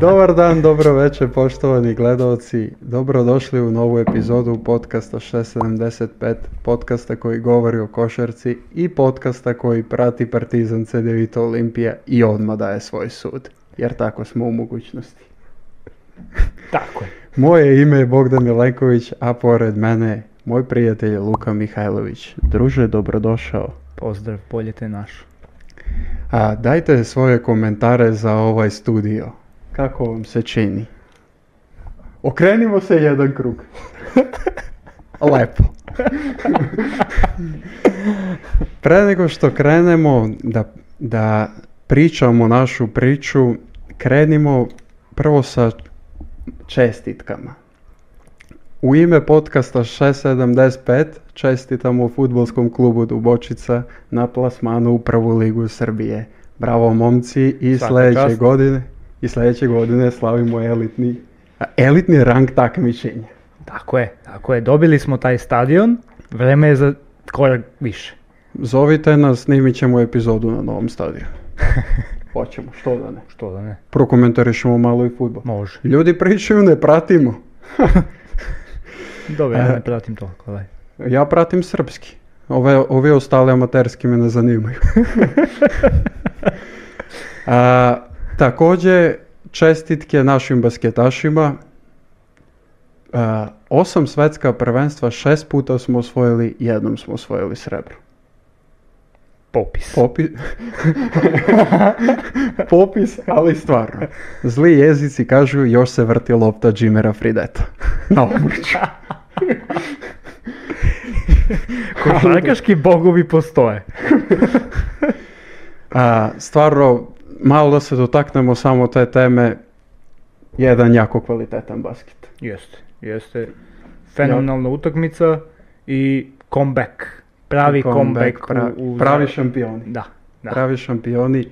Dobar dan, dobro večer, poštovani gledalci. Dobrodošli u novu epizodu podcasta 675, podcasta koji govori o košarci i podcasta koji prati Partizan CDVita Olimpija i odma daje svoj sud. Jer tako smo u mogućnosti. Tako je. Moje ime je Bogdan Milenković, a pored mene moj prijatelj Luka Mihajlović. Druže, dobrodošao. Pozdrav, polje te naš. A, dajte svoje komentare za ovaj studio. Kako vam se čini? Okrenimo se jedan krug. Lepo. Pre nego što krenemo da, da pričamo našu priču, krenimo prvo sa čestitkama. U ime podcasta 675 čestitamo futbolskom klubu Dubočica na plasmanu u prvu ligu Srbije. Bravo momci i sledeće godine i sledeće godine slavimo elitni, elitni rang takmičenja. Tako je, tako je. Dobili smo taj stadion, vreme je za korak više. Zovite nas, snimit ćemo epizodu na novom stadionu. Hoćemo, što da ne. Što da ne. Prokomentarišemo malo i futbol. Može. Ljudi pričaju, ne pratimo. Dobro, ja e, ne pratim toliko. Daj. Ja pratim srpski. Ove, ove ostale amaterski me ne zanimaju. A, Takođe, čestitke našim basketašima. E, osam svetska prvenstva, šest puta smo osvojili, jednom smo osvojili srebro. Popis. Popis. Popis, ali stvarno. Zli jezici kažu još se vrti lopta Jimera Frideta. Na omruču. Košarkaški bogovi postoje. A, stvarno, malo da se dotaknemo samo te teme, jedan jako kvalitetan basket. Jeste, jeste. Fenomenalna utakmica i comeback. Pravi comeback. comeback pravi, u, u... pravi šampioni. Da, da. Pravi šampioni.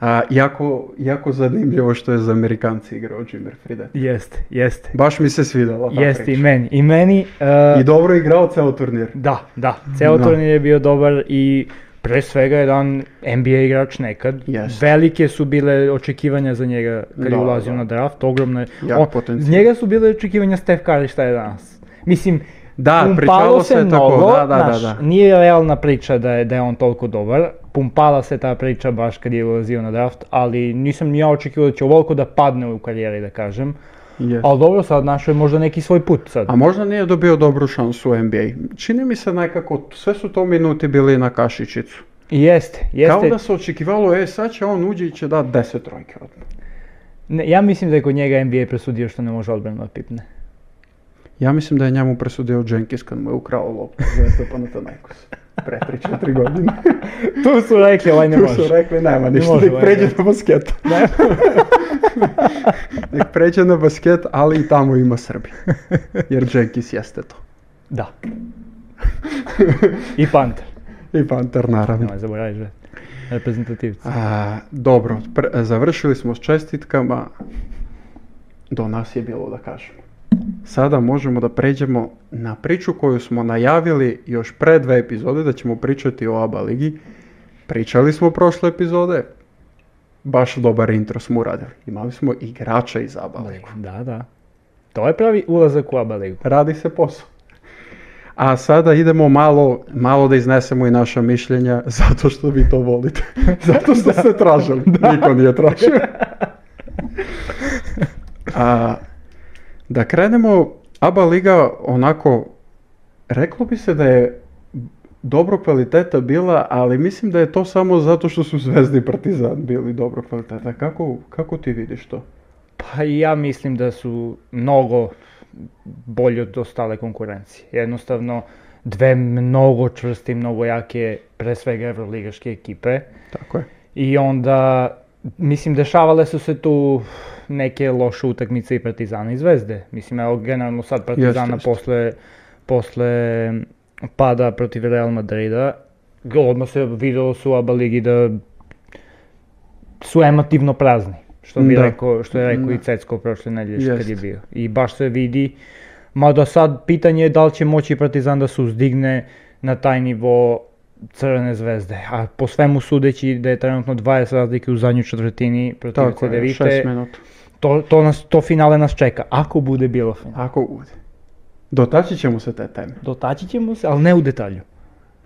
A, jako, jako zanimljivo što je za Amerikanci igrao Jimmer Fridet. Jeste, jeste. Baš mi se svidela ta Jeste, priča. i meni. I meni... Uh... I dobro igrao ceo turnir. Da, da. Ceo no. Da. turnir je bio dobar i pre svega jedan NBA igrač nekad. Yes. Velike su bile očekivanja za njega kad da, je ulazio da. na draft, ogromne. je. On, njega su bile očekivanja Steph Curry šta je danas. Mislim, Da, pričalo se, se mnogo, tako, da, da, naš, da, da. nije realna priča da je, da je on toliko dobar, pumpala se ta priča baš kad je ulazio na draft, ali nisam ni ja očekivao da će ovoliko da padne u karijeri, da kažem. Yes. Ali dobro, sad našao je možda neki svoj put sad. A možda nije dobio dobru šansu u NBA. Čini mi se nekako, sve su to minuti bili na kašičicu. Jeste, jeste. Kao da se očekivalo, e sad će on uđe i će dat 10 trojke odmah. Ne, ja mislim da je kod njega NBA presudio što ne može odbrano od pipne. Ja mislim da je njemu presudio Jenkins kad mu je ukrao loptu za Panathinaikos. Pre 3-4 godine. tu su rekli ovaj ne može. Tu su rekli nema ništa, ne može, nek ovaj pređe do basketa. Nek pređe na basket, ali i tamo ima Srbi. Jer Jenkins jeste to. Da. I Panter. I Panter, naravno. Nemoj že. reprezentativci. A, dobro, pre, završili smo s čestitkama. Do nas je bilo da kažemo. Sada možemo da pređemo na priču koju smo najavili još pre dve epizode da ćemo pričati o ABA ligi. Pričali smo prošle epizode, baš dobar intro smo uradili. Imali smo igrača iz ABA ligu. Da, da. To je pravi ulazak u ABA ligu. Radi se posao. A sada idemo malo, malo da iznesemo i naša mišljenja, zato što vi to volite. Zato što da. ste tražili. Da. Niko nije tražio. A, da krenemo, ABA liga onako, reklo bi se da je dobro kvaliteta bila, ali mislim da je to samo zato što su Zvezda i Partizan bili dobro kvaliteta. Kako, kako ti vidiš to? Pa ja mislim da su mnogo bolji od ostale konkurencije. Jednostavno, dve mnogo čvrste i mnogo jake, pre svega evroligaške ekipe. Tako je. I onda, mislim, dešavale su se tu neke loše utakmice i Partizana i Zvezde. Mislim, evo, generalno sad Partizana jeste, jeste. posle, posle pada protiv Real Madrida, odmah se videlo su oba ligi da su emotivno prazni, što bi da. rekao, što je rekao da. i Cecko prošle nedelje kad je bio. I baš se vidi, Ma do sad pitanje je da li će moći Partizan da se uzdigne na taj nivo Crvene zvezde, a po svemu sudeći da je trenutno 20 razlike u zadnjoj četvrtini protiv Tako Vite. Tako je, 6 minuta. To, to, nas, to finale nas čeka, ako bude bilo finale. Ako bude. Dotaći ćemo se te teme. Dotaći ćemo se, ali ne u detalju.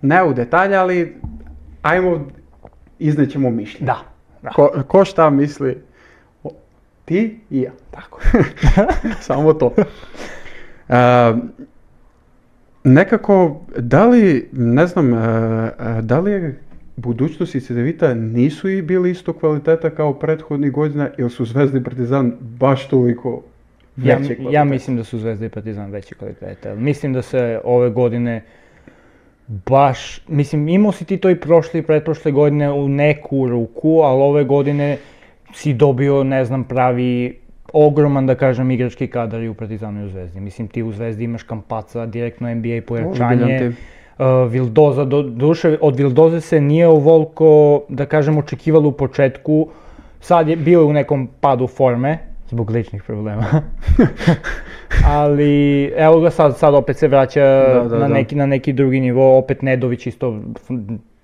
Ne u detalju, ali ajmo, iznećemo mišljenje. Da. da. Ko, ko šta misli, o, ti i ja. Tako. Samo to. E, nekako, da li, ne znam, e, e da li je budućnost Cedevita nisu i bili isto kvaliteta kao prethodnih godina, jer su Zvezdni Partizan baš toliko Ja, ja mislim da su Zvezda i Partizan veće kvalitete. Mislim da se ove godine baš, mislim imao si ti to i prošle i pretprošle godine u neku ruku, ali ove godine si dobio, ne znam, pravi ogroman, da kažem, igrački kadar i u Partizanu i u Zvezdi. Mislim, ti u Zvezdi imaš Kampaca, direktno NBA pojačanje. Uh, Vildoza, do, duše, od Vildoze se nije ovoliko, da kažem, očekivalo u početku. Sad je bio u nekom padu forme, Zbog ličnih problema. Ali, evo ga sad, sad opet se vraća da, da, na, da. neki, na neki drugi nivo, opet Nedović isto,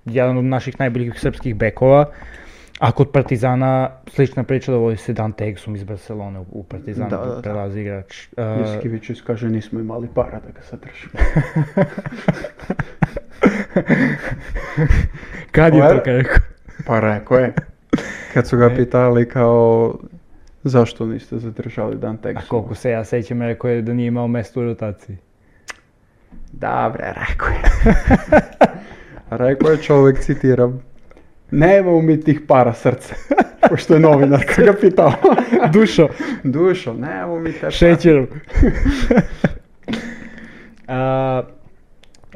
jedan od naših najboljih srpskih bekova. A kod Partizana, slična priča da voli se Dante Exum iz Barcelone u Partizan, da, da, da. da. prelazi igrač. Uh... Jeskivić kaže nismo imali para da ga sadržimo. Kad je to kako? Pa rekao je. Kad su ga e. pitali kao Zašto niste zadržali Dan Texu? A koliko se ja sećam, rekao je da nije imao mesto u rotaciji. Dobre, rekao je. rekao je čovjek, citiram, nemamo mi tih para srce. Pošto je novinar ga pitao. Dušo. Dušo, nemamo mi te para. Šećerom.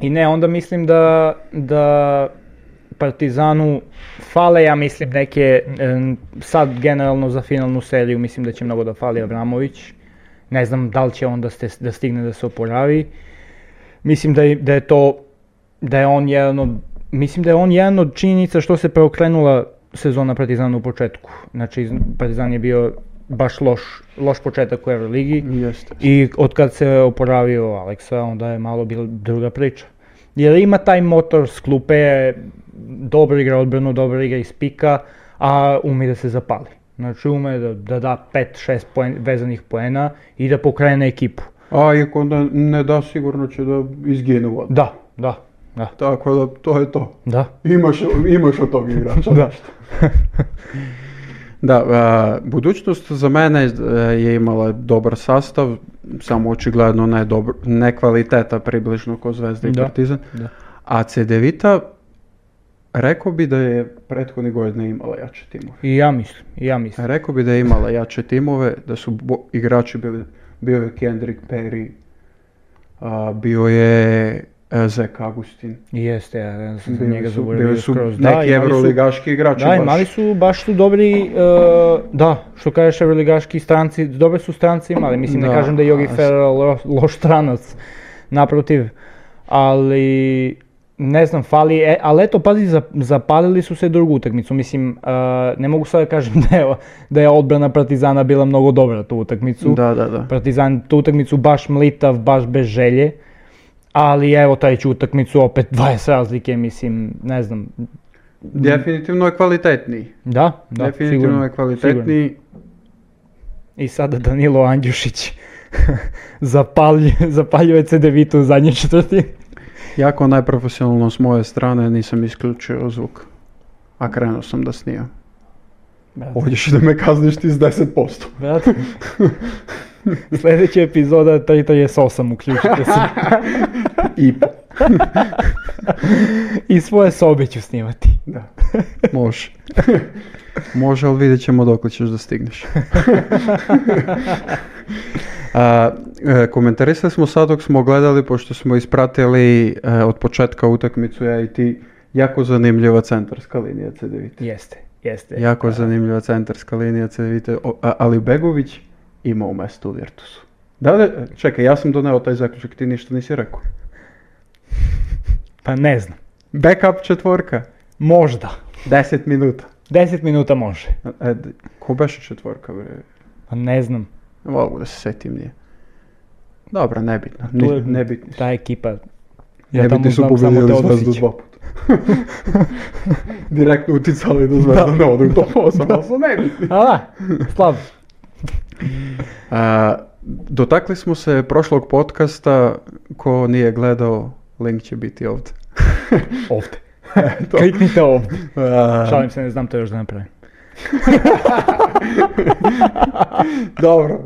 I ne, onda mislim da, da Partizanu fale, ja mislim, neke, sad generalno za finalnu seriju mislim da će mnogo da fali Abramović. Ne znam da li će on da, ste, da stigne da se oporavi. Mislim da je, da je to, da je on jedan od, mislim da je on jedan od činjenica što se preokrenula sezona Partizana u početku. Znači, Partizan je bio baš loš, loš početak u Euroligi. Jeste. I od kad se oporavio Aleksa, onda je malo bila druga priča. Jer ima taj motor sklupe, klupe, dobra igra odbranu, dobra igra iz pika, a ume da se zapali. Znači ume da da, da 5-6 poen, vezanih poena i da pokrene ekipu. A i ako da ne da, sigurno će da izginu vodu. Da, da, da. Tako da to je to. Da. Imaš, imaš od tog igrača. da. Da, a, budućnost za mene e, je imala dobar sastav, samo očigledno ne, dobro, ne kvaliteta približno ko Zvezda i da, Partizan. Da. A Cedevita Rekao bi da je prethodne godine imala jače timove. I ja mislim, i ja mislim. Rekao bi da je imala jače timove, da su bo, igrači bili, bio je Kendrick Perry, a, bio je e, Zek Agustin. Jeste, ja sam bili njega su, zaboravio bili su skroz. neki da, evroligaški igrači da, baš. Da, imali su, baš su dobri, uh, da, što kažeš evroligaški stranci, dobre su stranci imali, mislim da, ne kažem da je Jogi Ferrer lo, loš stranac, naprotiv, ali ne znam, fali, e, ali eto, pazi, zapalili su se drugu utakmicu, mislim, uh, ne mogu sada da kažem da je, da je odbrana Partizana bila mnogo dobra tu utakmicu. Da, da, da. Partizan tu utakmicu baš mlitav, baš bez želje, ali evo, taj ću utakmicu opet 20 razlike, mislim, ne znam. Definitivno je kvalitetniji. Da, da, Definitivno sigurno, je kvalitetniji. Sigurno. I sada Danilo Andjušić zapalj, zapaljuje CD Vitu u zadnjoj četvrtini jako neprofesionalno s moje strane, nisam isključio zvuk. A krenuo sam da snijam. Hoćeš da me kazniš ti s 10%. Brate. Sljedeća epizoda 338 uključite se. I po. I svoje sobe ću snimati. Da. Može. Može, ali vidjet ćemo dok ćeš da stigneš. A, e, komentarisali smo sad dok smo gledali, pošto smo ispratili a, e, od početka utakmicu ja i ti, jako zanimljiva centarska linija CDVita. Jeste, jeste. Jako da. zanimljiva centarska linija CDVita, ali Begović imao mesto u Virtusu. Da li, čekaj, ja sam doneo taj zaključak, ti ništa nisi rekao. Pa ne znam. Backup četvorka? Možda. 10 minuta. 10 minuta može. E, ko beše četvorka, bre? Pa ne znam. Ne mogu da se setim nije. Dobro, nebitno. Tu je, nebitni Ta ekipa. Ja nebitni tamo su pobedili zvezdu dva puta. Direktno uticali da zvezda ne ode u top 8, ali su da. nebitni. A, da, slab. A, dotakli smo se prošlog podcasta, ko nije gledao, link će biti ovde. ovde. E, Kliknite ovde. ovdje. Šalim se, ne znam to još da napravim. Dobro,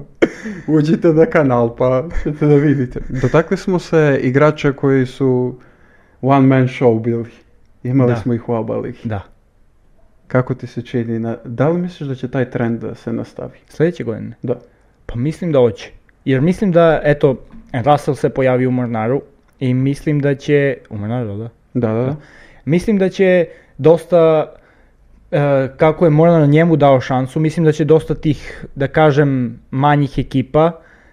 uđite na kanal pa ćete da vidite. Dotakli smo se igrača koji su one man show bili. Imali da. smo ih u oba ligi. Da. Kako ti se čini? Na, da li misliš da će taj trend da se nastavi? Sljedeće godine? Da. Pa mislim da hoće. Jer mislim da, eto, Russell se pojavio u Mornaru i mislim da će... U Mornaru, da? Da? Da, da, da, da. Mislim da će dosta E, kako je Mornar njemu dao šansu, mislim da će dosta tih, da kažem, manjih ekipa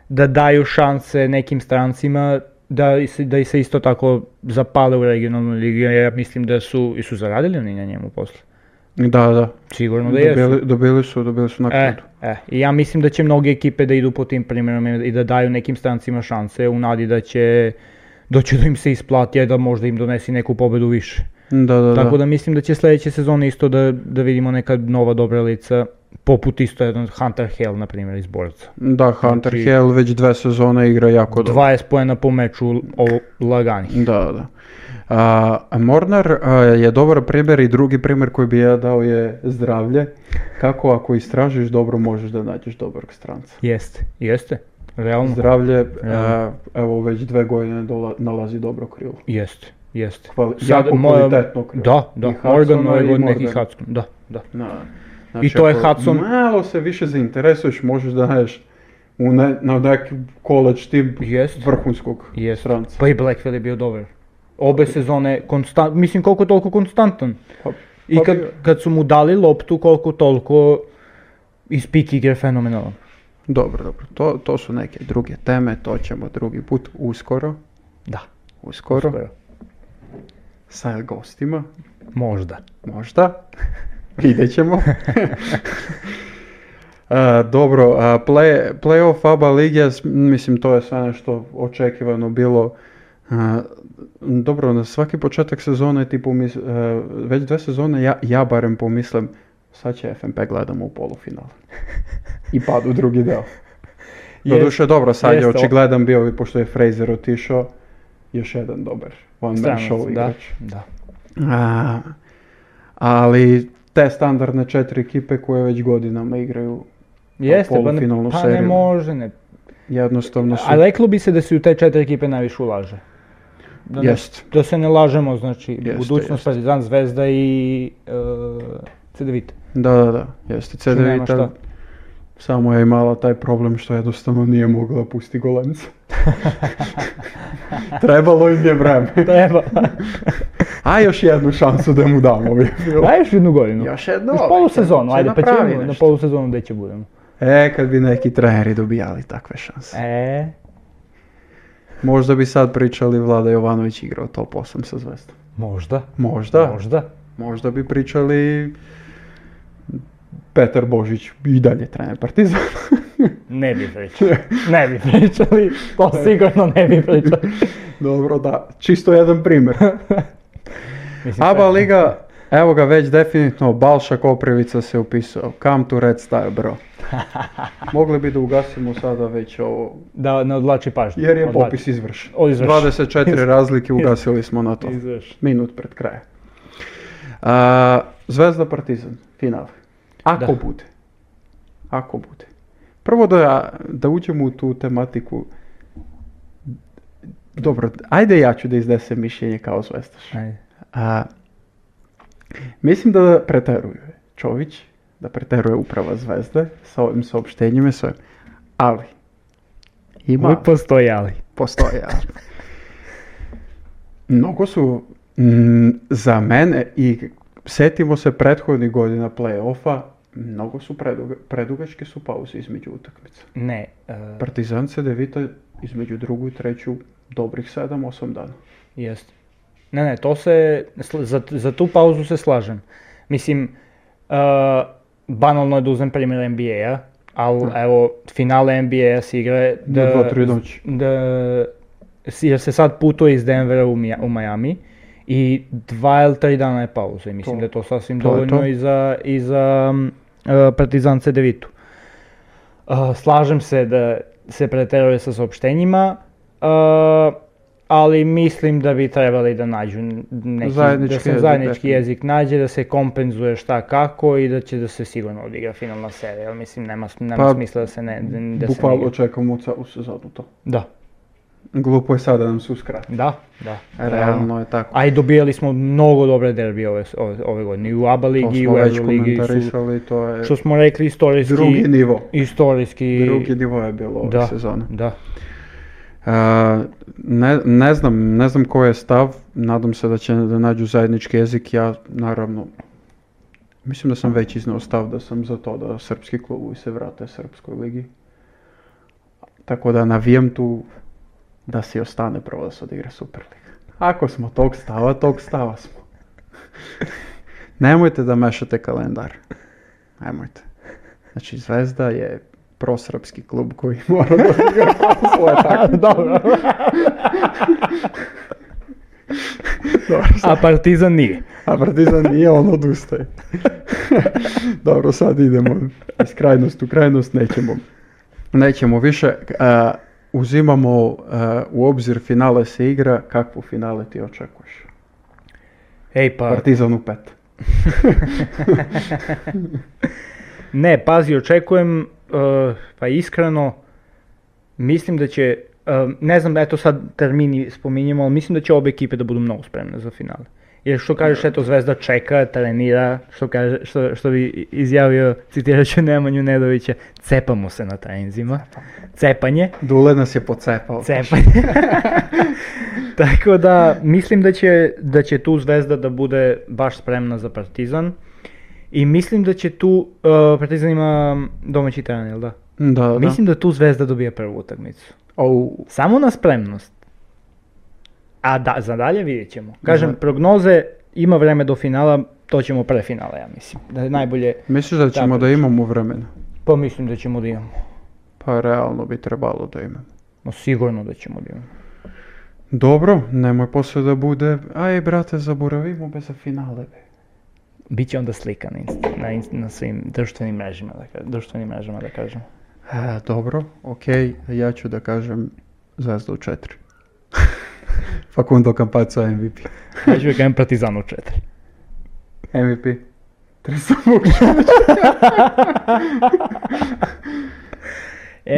da daju šanse nekim strancima da, se, da se isto tako zapale u regionalnu ligu, ja mislim da su, i su zaradili oni na njemu posle. Da, da. Sigurno da dobili, jesu. Dobili su, dobili su naknadu. E, e, ja mislim da će mnoge ekipe da idu po tim primjerom i da daju nekim strancima šanse u nadi da će, doći da će da im se isplati, a da možda im donesi neku pobedu više. Da, da, Tako da. da mislim da će sledeće sezone isto da, da vidimo neka nova dobra lica, poput isto jedan Hunter Hell, na primjer, iz borca. Da, Hunter znači, Hell već dve sezone igra jako dobro. 20 pojena po meču ovo laganih. Da, da. A, Mornar a, je dobar primjer i drugi primer koji bi ja dao je zdravlje. Kako ako istražiš dobro, možeš da nađeš dobrog stranca. Jeste, jeste. Realno. Zdravlje, Realno. A, evo već dve godine dola, nalazi dobro krilo. Jeste. Jeste. Pa, Sad, jako moja, kvalitetnog. Da da. da, da, Morgan da. ove godine i Hudson, da, da. Na, Znači, I to je Hudson... malo se više zainteresuješ, možeš da naješ u ne, na neki college tim Jest. vrhunskog Jest. stranca. Pa i Blackfield je bio dobar. Obe sezone, konstant, mislim koliko toliko konstantan. Pa, pa I kad, kad su mu dali loptu koliko toliko iz pik igre fenomenalan. Dobro, dobro. To, to su neke druge teme, to ćemo drugi put uskoro. Da. Uskoro. uskoro sa gostima. Možda. Možda. Vidjet ćemo. A, dobro, a play, playoff ABA Lige, mislim to je sve nešto očekivano bilo. A, dobro, na svaki početak sezone ti pomis, a, već dve sezone ja, ja barem pomislim sad će FNP gledamo u polufinal. I pad u drugi deo. Doduše dobro, sad je očigledan bio, pošto je Fraser otišao, još jedan dobar one man show da, igrač. Da, da. ali te standardne četiri ekipe koje već godinama igraju Jeste, pa ne, pa seriju. ne može, ne. Jednostavno su... A reklo bi se da se u te četiri ekipe najviše ulaže. Da, jest. Ne, da se ne lažemo, znači, jest, budućnost Partizan Zvezda i uh, e, Cedevita. Da, da, da, jeste. Cedevita Samo je imala taj problem što jednostavno nije mogla pusti golemca. Trebalo im je vreme. Trebalo. A još jednu šansu da mu damo. A još jednu godinu. Još jednu. Još polusezonu, ajde, pa ćemo nešto. na polusezonu gde će budemo. E, kad bi neki treneri dobijali takve šanse. E. Možda bi sad pričali Vlada Jovanović igrao top 8 sa Zvezdom. Možda. Možda. Možda. Možda bi pričali Petar Božić i dalje trener Partizana. ne bi pričali. Ne bi pričali. To sigurno ne bi pričali. Dobro, da. Čisto jedan primjer. Aba Liga, evo ga već definitivno, Balša Koprivica se upisao. Come to Red Star, bro. Mogli bi da ugasimo sada već ovo. Da ne odlači pažnju. Jer je odlači. popis izvršen. O, izvrš. 24 razlike ugasili smo na to. Izvrš. Minut pred krajem. A, Zvezda Partizan, final. Ako da. bude. Ako bude. Prvo da, da uđemo u tu tematiku. Dobro, ajde ja ću da iznesem mišljenje kao zvestaš. Ajde. A, mislim da preteruje Čović, da preteruje uprava zvezde sa ovim saopštenjima i sve. Ali, ima... Uvijek postoji ali. Postoji ali. Mnogo su m, za mene i setimo se prethodnih godina play-offa Mnogo su preduga, predugačke su pauze između utakmica. Ne. Uh... Partizan se devita između drugu i treću dobrih 7-8 dana. Jeste. Ne, ne, to se, za, za tu pauzu se slažem. Mislim, uh, banalno je da uzmem primjer NBA-a, ali ne. Da. evo, finale NBA se igra... Da, na dva, tri noći. Da, jer se sad putuje iz Denvera u, Mija, u Miami i dva ili tri dana je pauza i mislim to, da je to sasvim to dovoljno to. i za, i za E, Partizan CD Vitu. E, slažem se da se preteruje sa saopštenjima, e, ali mislim da bi trebali da nađu neki zajednički, da se jezik, zajednički jezik nađe, da se kompenzuje šta kako i da će da se sigurno odigra finalna serija, jer mislim nema, nema pa, smisla da se ne... Da bukvalno očekamo u celu sezonu to. Da. Glupo je sad da nam se uskrati. Da, da. Realno je tako. A i dobijali smo mnogo dobre derbi ove, ove, ove godine. I u ABA ligi, i u Euro ligi su, to je što smo rekli, istorijski... Drugi nivo. Istorijski... Drugi nivo je bilo ove da, sezone. Da, Uh, ne, ne, znam, ne znam ko je stav, nadam se da će da nađu zajednički jezik, ja naravno, mislim da sam već iznao stav da sam za to da srpski klubovi se vrate srpskoj ligi. Tako da navijam tu da si ostane prvo da se odigra Superliga. Ako smo tog stava, tog stava smo. Nemojte da mešate kalendar. Nemojte. Znači, Zvezda je prosrpski klub koji mora da odigra poslove tako. Da- Dobro. A Partizan nije. A Partizan nije, on odustaje. Dobro, sad idemo iz krajnost u krajnost, nećemo. Nećemo više. Uh, uzimamo uh, u obzir finale se igra, kakvu finale ti očekuješ? Ej, pa... Partizan u pet. ne, pazi, očekujem, uh, pa iskreno, mislim da će, uh, ne znam, eto sad termini spominjemo, ali mislim da će obe ekipe da budu mnogo spremne za finale jer što kažeš, eto, Zvezda čeka, trenira, što, kaže, što, što bi izjavio, citirat ću Nemanju Nedovića, cepamo se na trenzima, cepanje. Dule nas je pocepao. Cepanje. Tako da, mislim da će, da će tu Zvezda da bude baš spremna za Partizan. I mislim da će tu, uh, Partizan ima domaći teren, jel da? Da, da. Mislim da tu Zvezda dobija prvu utakmicu. Oh. Samo na spremnost. A da, za dalje vidjet ćemo. Kažem, Aha. prognoze ima vreme do finala, to ćemo pre finala, ja mislim. Da je najbolje... Misliš da ćemo da imamo vremena? Pa mislim da ćemo da imamo. Pa realno bi trebalo da imamo. No sigurno da ćemo da imamo. Dobro, nemoj posle da bude, aj brate, zaboravimo bez za finale. Biće onda slika na, na, na svim društvenim mrežama, da, društvenim mrežama, da kažem. E, dobro, okej, okay. ja ću da kažem zvezda u četiri. Facundo pa Campazzo MVP. Ja ću ga kajem Partizanu 4. MVP. Tresa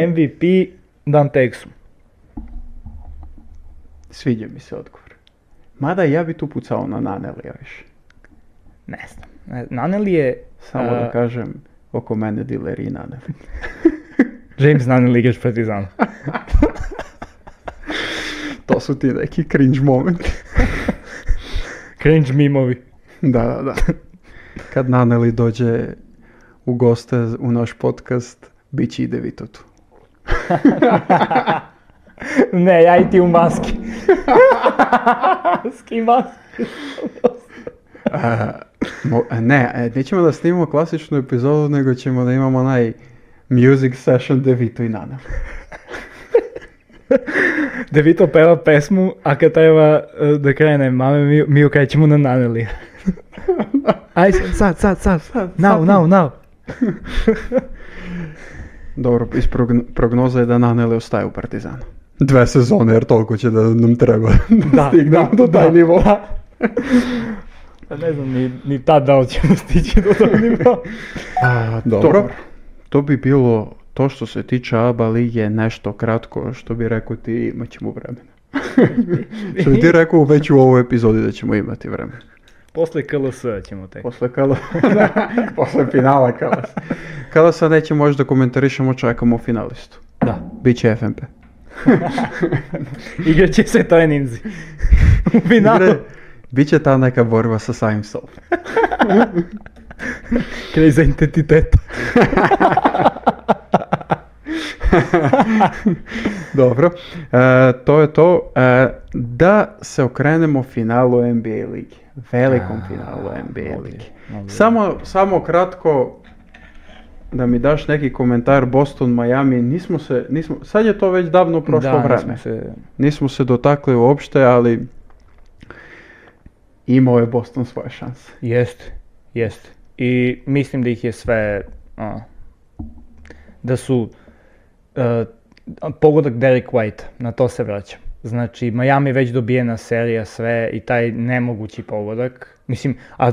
MVP Dante Exum. Sviđa mi se odgovor. Mada ja bi tu pucao na Nanelija više. Ne znam. Naneli je... Samo uh, da kažem, oko mene dileri Naneli. James Naneli igrač Partizana. To su ti neki cringe moment. cringe mimovi. Da, da, da. Kad Naneli dođe u goste u naš podcast, bit će i Devito ne, ja i ti u maski. Ski maski. a, eh, mo, eh, ne, eh, nećemo da snimamo klasičnu epizodu, nego ćemo da imamo onaj music session Devito i Nana. Devito peva pesmu, a Katajeva da krene, mame, mi, mi okrećemo na naneli. Aj sad, sad, sad, sad, sad. Now, now, now. Dobro, iz prognoza je da Naneli ostaje u Partizanu. Dve sezone, jer toliko će da nam treba da, stignemo do taj nivo. Pa ne znam, ni, ni tad da ćemo stići do tog nivoa. Dobro. Dobro. To bi bilo to što se tiče ABA lige, nešto kratko što bi rekao ti imat ćemo vremena. što bi ti rekao već u ovoj epizodi da ćemo imati vremena. Posle KLS ćemo tek. Posle KLS, da. posle finala KLS. KLS neće možda komentarišemo, čekamo finalistu. Da. Biće FNP. Igrat se toj ninzi. u finalu. Igre, biće ta neka borba sa samim sobom. Kriza identiteta. Dobro, e, to je to. E, da se okrenemo finalu NBA ligi. Velikom A, finalu NBA ovdje, ligi. Ovdje. Samo, samo kratko da mi daš neki komentar Boston, Miami, nismo se, nismo, sad je to već davno prošlo da, vreme. Nismo se... nismo se dotakli uopšte, ali imao je Boston svoje šanse. Jest, jest. I mislim da ih je sve, a, da su uh, pogodak Derek White, na to se vraćam. Znači, Miami već dobijena serija, sve i taj nemogući pogodak. Mislim, a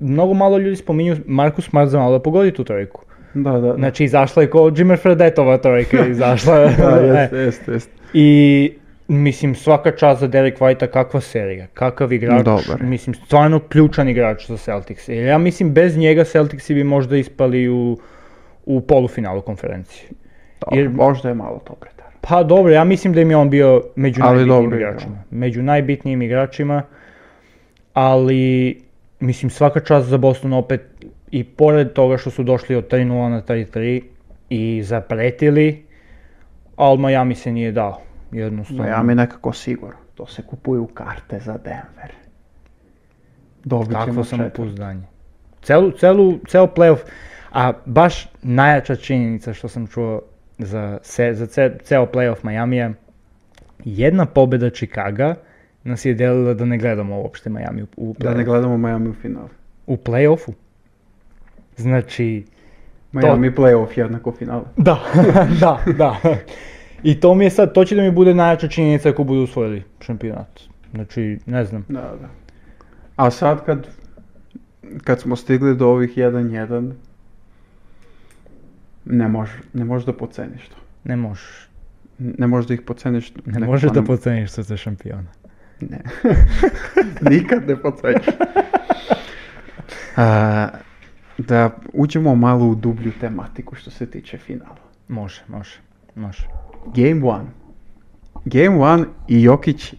mnogo malo ljudi spominju Marcus Smart za malo da pogodi tu trojku. Da, da, da. Znači, izašla je kao Jimmer Fredetova trojka, izašla je. da, jeste, e. jeste, jeste. I Mislim, svaka čast za Derek White-a, kakva serija, kakav igrač, Dobar. mislim, stvarno ključan igrač za Celtics. Jer ja mislim, bez njega Celtics bi možda ispali u, u polufinalu konferencije. Jer, možda je malo to pretar. Pa dobro, ja mislim da im je on bio među ali najbitnijim dobro igračima. Igra. Da. Među najbitnijim igračima, ali mislim svaka čast za Boston opet i pored toga što su došli od 3-0 na 3-3 i zapretili, ali Miami se nije dao jednostavno. Miami nekako sigurno, to se kupuju karte za Denver. Dobit ćemo Kakvo samopouzdanje. Celu, celu, ceo playoff, a baš najjača činjenica što sam čuo za, se, za ce, ceo playoff Majamija. Jedna pobeda Čikaga nas je delila da ne gledamo uopšte Miami u, u play Da ne gledamo Miami u finalu. U play-offu. Znači... Miami to... play-off jednako finalu. Da, da, da. I to mi je sad, to će da mi bude najjača činjenica ako budu usvojili šampionat. Znači, ne znam. Da, da. A sad kad, kad smo stigli do ovih 1-1, Не може, не може да поцениш тоа. Не можеш. Не можеш да их поцениш. Не можеш да поцениш се за шампиона. Не. Никад не поцениш. да учимо малу дублју тематику што се тиче финала. Може, може, може. Game 1. Game 1 и Јокич,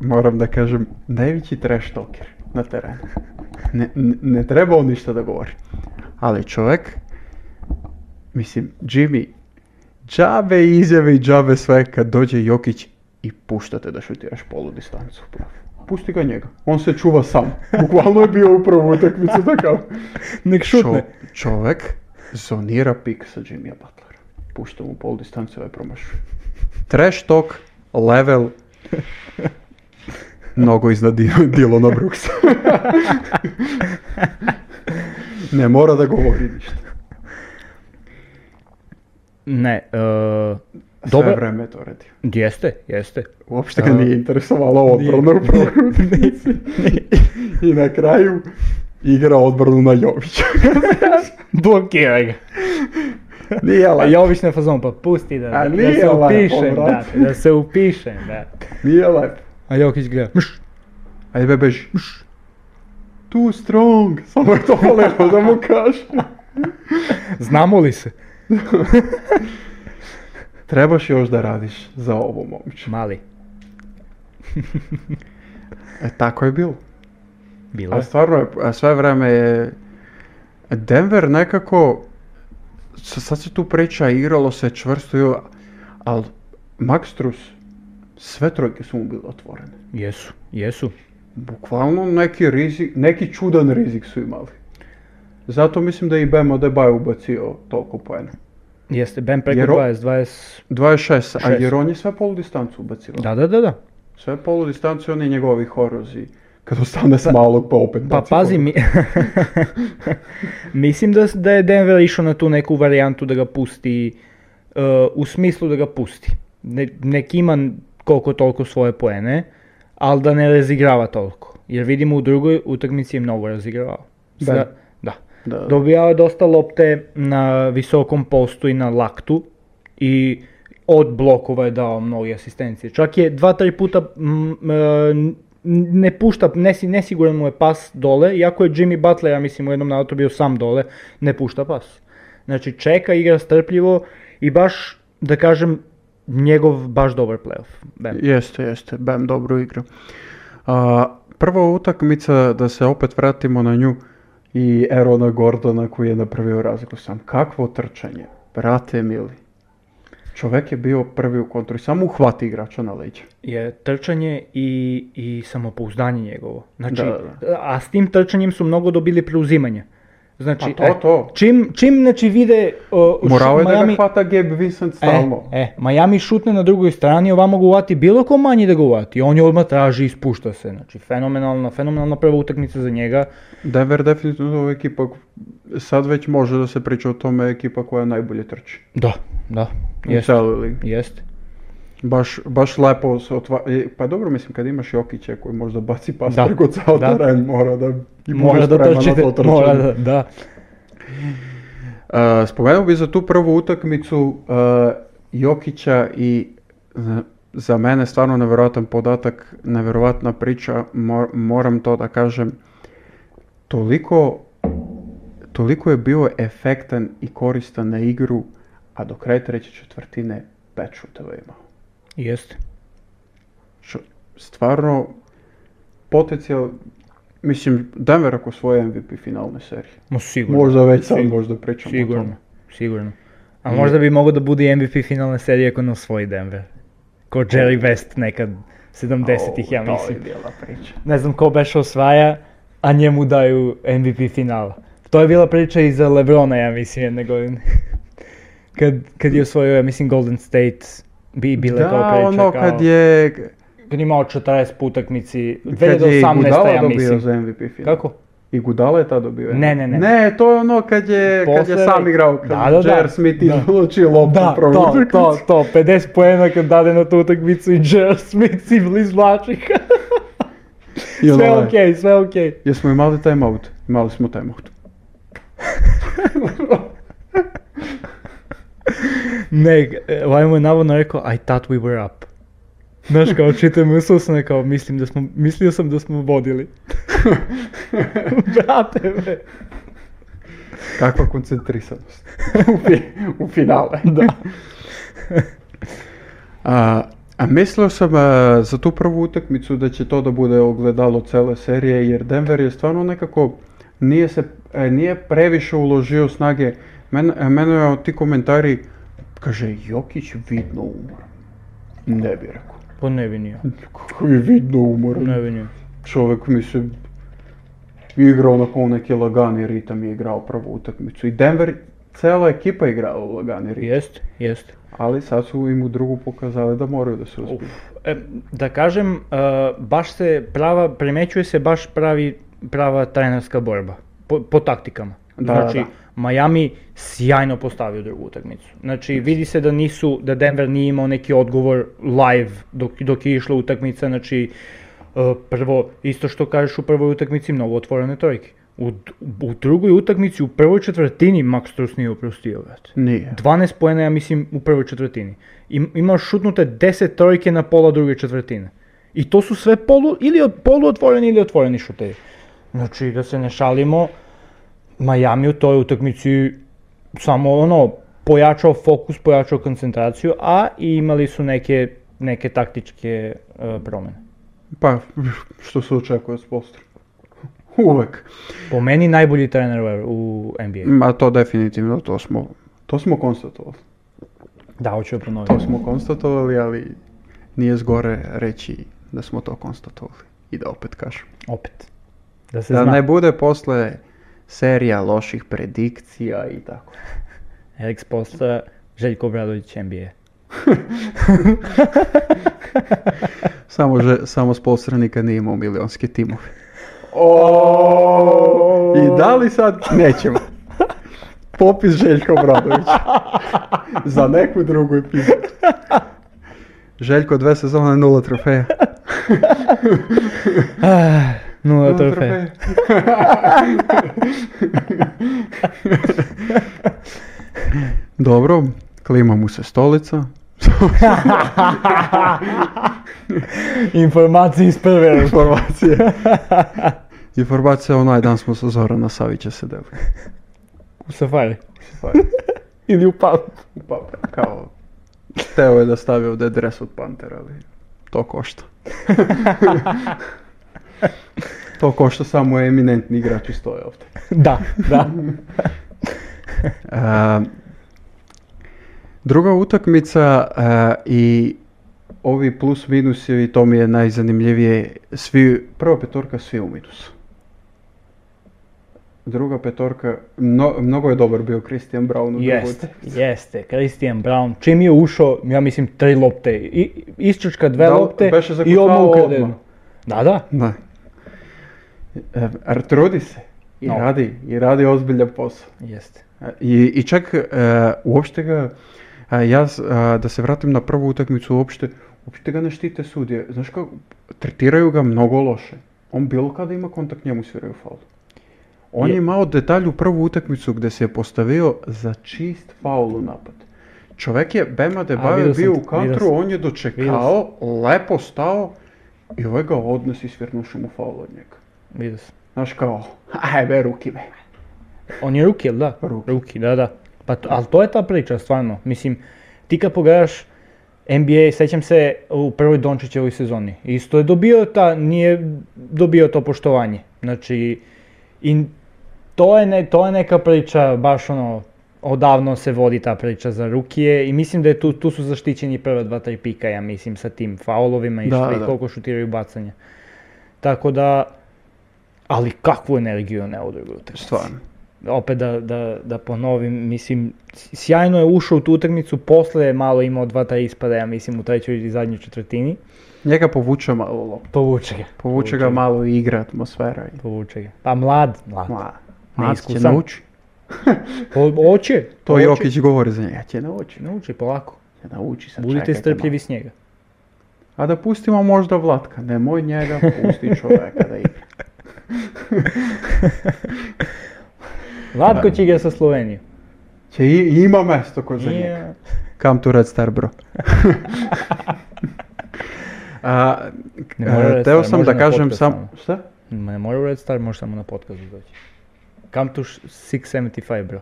морам да кажам, највеќи треш токер на терен. Не, не, не требао ништо да говори. Але човек Mislim, Jimmy, džabe izjave i džabe sve kad dođe Jokić i puštate da šutiraš polu distancu Pusti ga njega, on se čuva sam. Bukvalno je bio upravo utakmicu takav. Nek šutne. Čo, čovek zonira pik sa Jimmya Butlera. Pušta mu polu distancu ovaj promašuje. Trash talk, level, mnogo iznad Dilona Brooksa. ne mora da govori ništa. Ne, uh, Dobro. Sve vreme to radi. Jeste, jeste. Uopšte ga e, nije interesovalo odbrana u programu. I na kraju igra odbranu na Jovića. Blokiraj ga. Nije lako. E, Jović na fazon, pa pusti da, A, da se lep, upišem, da, da se upišem, da. Nije lepo. A Jokić gleda, mš, ajde be beži, mš, too strong, samo je to voleo da mu kaže. Znamo li se? Trebaš još da radiš za ovo, momče. Mali. e, tako je bilo. Bilo je. A stvarno je, a sve vreme je... Denver nekako... Sad se tu priča igralo se čvrsto, ali Max Trus, sve trojke su mu bile otvorene. Jesu, jesu. Bukvalno neki rizik, neki čudan rizik su imali. Zato mislim da je i Bem od Ebaja ubacio toliko poena. Jeste, Bem preko jer, 20, 20... 26, a 6. jer on je sve polu distancu ubacio. Da, da, da, da. Sve polu distancu on je njegovi horozi. Kad ostane s pa- malog pa opet Pa pazi, mi... mislim da, da je Denver išao na tu neku varijantu da ga pusti, uh, u smislu da ga pusti. Ne, nek ima koliko toliko svoje poene, ali da ne razigrava toliko. Jer vidimo u drugoj utakmici je mnogo razigravao. Sa, da. Da, da. Dobijao je dosta lopte na visokom postu i na laktu i od blokova je dao mnoge asistencije. Čak je dva, tri puta mm, m, m, e, ne pušta, nesiguran mu je pas dole, iako je Jimmy Butler, ja mislim, u jednom naletu bio sam dole, ne pušta pas. Znači čeka, igra strpljivo i baš, da kažem, njegov baš dobar playoff. Bam. Jeste, jeste, Bam dobro igra. A, prva utakmica, da se opet vratimo na nju, i Erona Gordona koji je napravio razliku sam. Kakvo trčanje, brate mili. Čovek je bio prvi u kontru i samo uhvati igrača na leđa. Je trčanje i, i samopouzdanje njegovo. Znači, da, da. da. a s tim trčanjem su mnogo dobili preuzimanja. Znači, pa to, e, to. Čim, čim znači vide... O, Morao je Miami, da ga hvata Gabe Vincent stalno. E, e, Miami šutne na drugoj strani, ovamo ga uvati bilo ko manji da ga uvati. On je odmah traži i spušta se. Znači, fenomenalna, fenomenalna prva utakmica za njega. Denver definitivno ekipa, sad već može da se priča o tome ekipa koja najbolje trči. Da, da. Jest, celoj ligi. Jeste. Baš, baš lepo se otva... E, pa dobro, mislim, kad imaš Jokića koji možda baci pas da. preko cao da. teren, mora da... I mora da trčite, na to mora da, da. Uh, spomenuo bih za tu prvu utakmicu uh, Jokića i uh, za mene stvarno neverovatan podatak, neverovatna priča, mor, moram to da kažem. Toliko, toliko je bio efektan i koristan na igru, a do kraja treće četvrtine pet šuteva imao. Jeste. Što, stvarno, potencijal, mislim, Denver ako svoje MVP finalne serije. No, sigurno. Možda već sad sigurno. možda pričamo sigurno. o tome. Sigurno, A mm. možda bi mogao da bude MVP finalne serije ako ne osvoji Denver. Ko Jerry West nekad, 70-ih, ja mislim. To je bila priča. Ne znam ko beš osvaja, a njemu daju MVP finala. To je bila priča i za Lebrona, ja mislim, jedne godine. kad, kad je osvojio, ja mislim, Golden State bi bile da, kao priča. Da, ono kad kao... je... Kad imao 40 utakmici, 2018. ja mislim. Kad je za MVP final. Kako? I Gudala je ta dobio. Ne, ne, ne. Ne, to je ono kad je, Posle... kad je sam igrao. Da, kad da, da, Jer Smith da. izlučio loptu da, prvu to, utakmicu. to, to. 50 poena kad dade na tu utakmicu i Jer Smith izvlači. Ovaj- sve okej, okay, sve okej. Okay. Jesmo imali time out? Imali smo time out. ne, Lajmo e, ovaj je navodno rekao, I thought we were up. Znaš, kao čitam uslov sam kao, mislim da smo, mislio sam da smo vodili. Brate me. Kakva koncentrisanost. u, fi, u finale, da. A, a mislio sam a, e, za tu prvu utakmicu da će to da bude ogledalo cele serije, jer Denver je stvarno nekako nije, se, e, nije previše uložio snage men, eh, mene je ti komentari, kaže Jokić vidno umoran. Ne bi rekao. Pa ne bi nije. Kako je vidno umoran. Ne bi nije. Čovjek mi se igrao onako neki lagani ritam je igrao pravu utakmicu. I Denver, cela ekipa je u lagani ritam. Jest, jest. Ali sad su im u drugu pokazali da moraju da se uspiju. E, da kažem, uh, baš se prava, primećuje se baš pravi, prava trenerska borba. Po, po taktikama. Da, znači, da, da Miami sjajno postavio drugu utakmicu. Znači, vidi se da nisu, da Denver nije imao neki odgovor live dok, dok je išla utakmica, znači, e, prvo, isto što kažeš u prvoj utakmici, mnogo otvorene trojke. U, u drugoj utakmici, u prvoj četvrtini, Max Strus nije uprostio, vrat. Nije. 12 poena, ja mislim, u prvoj četvrtini. I, imao šutnute 10 trojke na pola druge četvrtine. I to su sve polu, ili od, otvoreni ili otvoreni šuteri. Znači, da se ne šalimo, Miami u toj utakmici samo ono pojačao fokus, pojačao koncentraciju, a i imali su neke, neke taktičke uh, promene. Pa, što se očekuje od Uvek. Po meni najbolji trener u NBA. Ma to definitivno, to smo, to smo konstatovali. Da, hoću joj da ponoviti. To smo konstatovali, ali nije zgore reći da smo to konstatovali. I da opet kažem. Opet. Da se da zna. ne bude posle serija loših predikcija i tako. Alex Posta, Željko Bradović, NBA. samo, že, samo Spolstra nikad nije imao milionske timove. I da li sad nećemo? Popis Željko Bradović. Za neku drugu epizodu. Željko dve sezone nula trofeja. Não é o troféu. Dobro, klima mu se stolica. Informacije iz prve informacije. Informacija onaj dan smo sa Zorana Savića sedeli. U safari. safari. Ili u pub. U pub, kao. Teo je da stavio ovdje dres od Pantera, ali to košta. to ko što samo eminentni igrači stoje ovde. da, da. uh, druga utakmica uh, i ovi plus minus i to mi je najzanimljivije. Svi, prva petorka svi u minusu. Druga petorka, mno, mnogo je dobar bio Christian Brown u Jeste, jeste, Christian Brown. Čim je ušao, ja mislim, tri lopte. I, isčučka dve da, lopte i odmah mu Da, da. da. E, ar trudi se i no. radi, i radi ozbiljan posao. Jeste. E, I, i čak uh, uopšte ga, ja da se vratim na prvu utakmicu uopšte, uopšte ga ne štite sudije. Znaš kako, tretiraju ga mnogo loše. On bilo kada ima kontakt njemu sviraju faul. On je, je imao detalj u prvu utakmicu gde se je postavio za čist faul u napad. Čovek je Bema Debajo bio u kantru, on je dočekao, lepo stao i ovaj ga odnosi svirnuši mu faul od njega. Vidiš. Znaš kao, aj be, ruki be. On je ruki, jel da? Ruki. ruki. da, da. Pa to, ali to je ta priča, stvarno. Mislim, ti kad pogledaš NBA, sećam se u prvoj Dončićevoj sezoni. Isto je dobio ta, nije dobio to poštovanje. Znači, i to je, ne, to je neka priča, baš ono, odavno se vodi ta priča za rukije i mislim da je tu, tu su zaštićeni prva dva, tri pika, ja mislim, sa tim faulovima i, da, šta, da. i koliko šutiraju bacanja. Tako da, ali kakvu energiju je ne odigrao utakmicu. Stvarno. Opet da, da, da ponovim, mislim, sjajno je ušao u tu utakmicu, posle je malo imao dva, taj ispada, mislim, u trećoj i zadnjoj četvrtini. Njega povuče malo loptu. Povuče ga. Povuče, povuče ga malo igra, atmosfera. I... Povuče ga. Pa mlad, mlad. Mlad. Mlad će nauči. oće. To oće. Jokić govori za njega. Će nauči. Nauči, polako. Će nauči sad. Budite strpljivi s njega. A da pustimo možda Vlatka. Nemoj njega, pusti čoveka da igra. Vlatko će ga sa Sloveniju. Če i, ima mesto kod za njega. Yeah. Kam tu red star bro. a, a, teo sam da kažem sam... Šta? Ne mora u Red Star, može samo na podcastu doći. Come to 675, bro.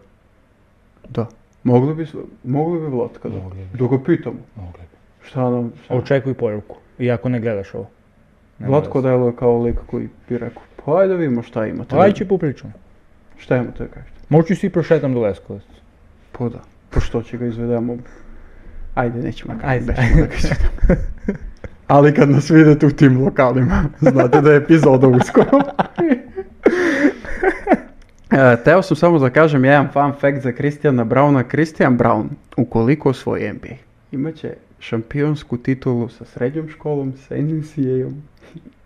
Da. Mogli bi, mogli bi Vlatka da, mogli da ga pitamo. Mogli bi. Šta nam... Šta? Očekuj poruku, iako ne gledaš ovo. Vlatko deluje kao lik koji bi rekao, pa ajde da vidimo šta ima. Pa da ajde popričam. Šta ima to da kažete? Moću si i prošetam do Leskovca. Pa da, pa što će ga izvedemo? Ajde, nećemo ga, ajde. da ga Ali kad nas videte u tim lokalima, znate da je epizoda uskoro. Uh, teo sam samo da kažem jedan fun fact za Kristijana Brauna. Kristijan Braun, ukoliko osvoji NBA, imaće šampionsku titulu sa srednjom školom, sa NCAA-om,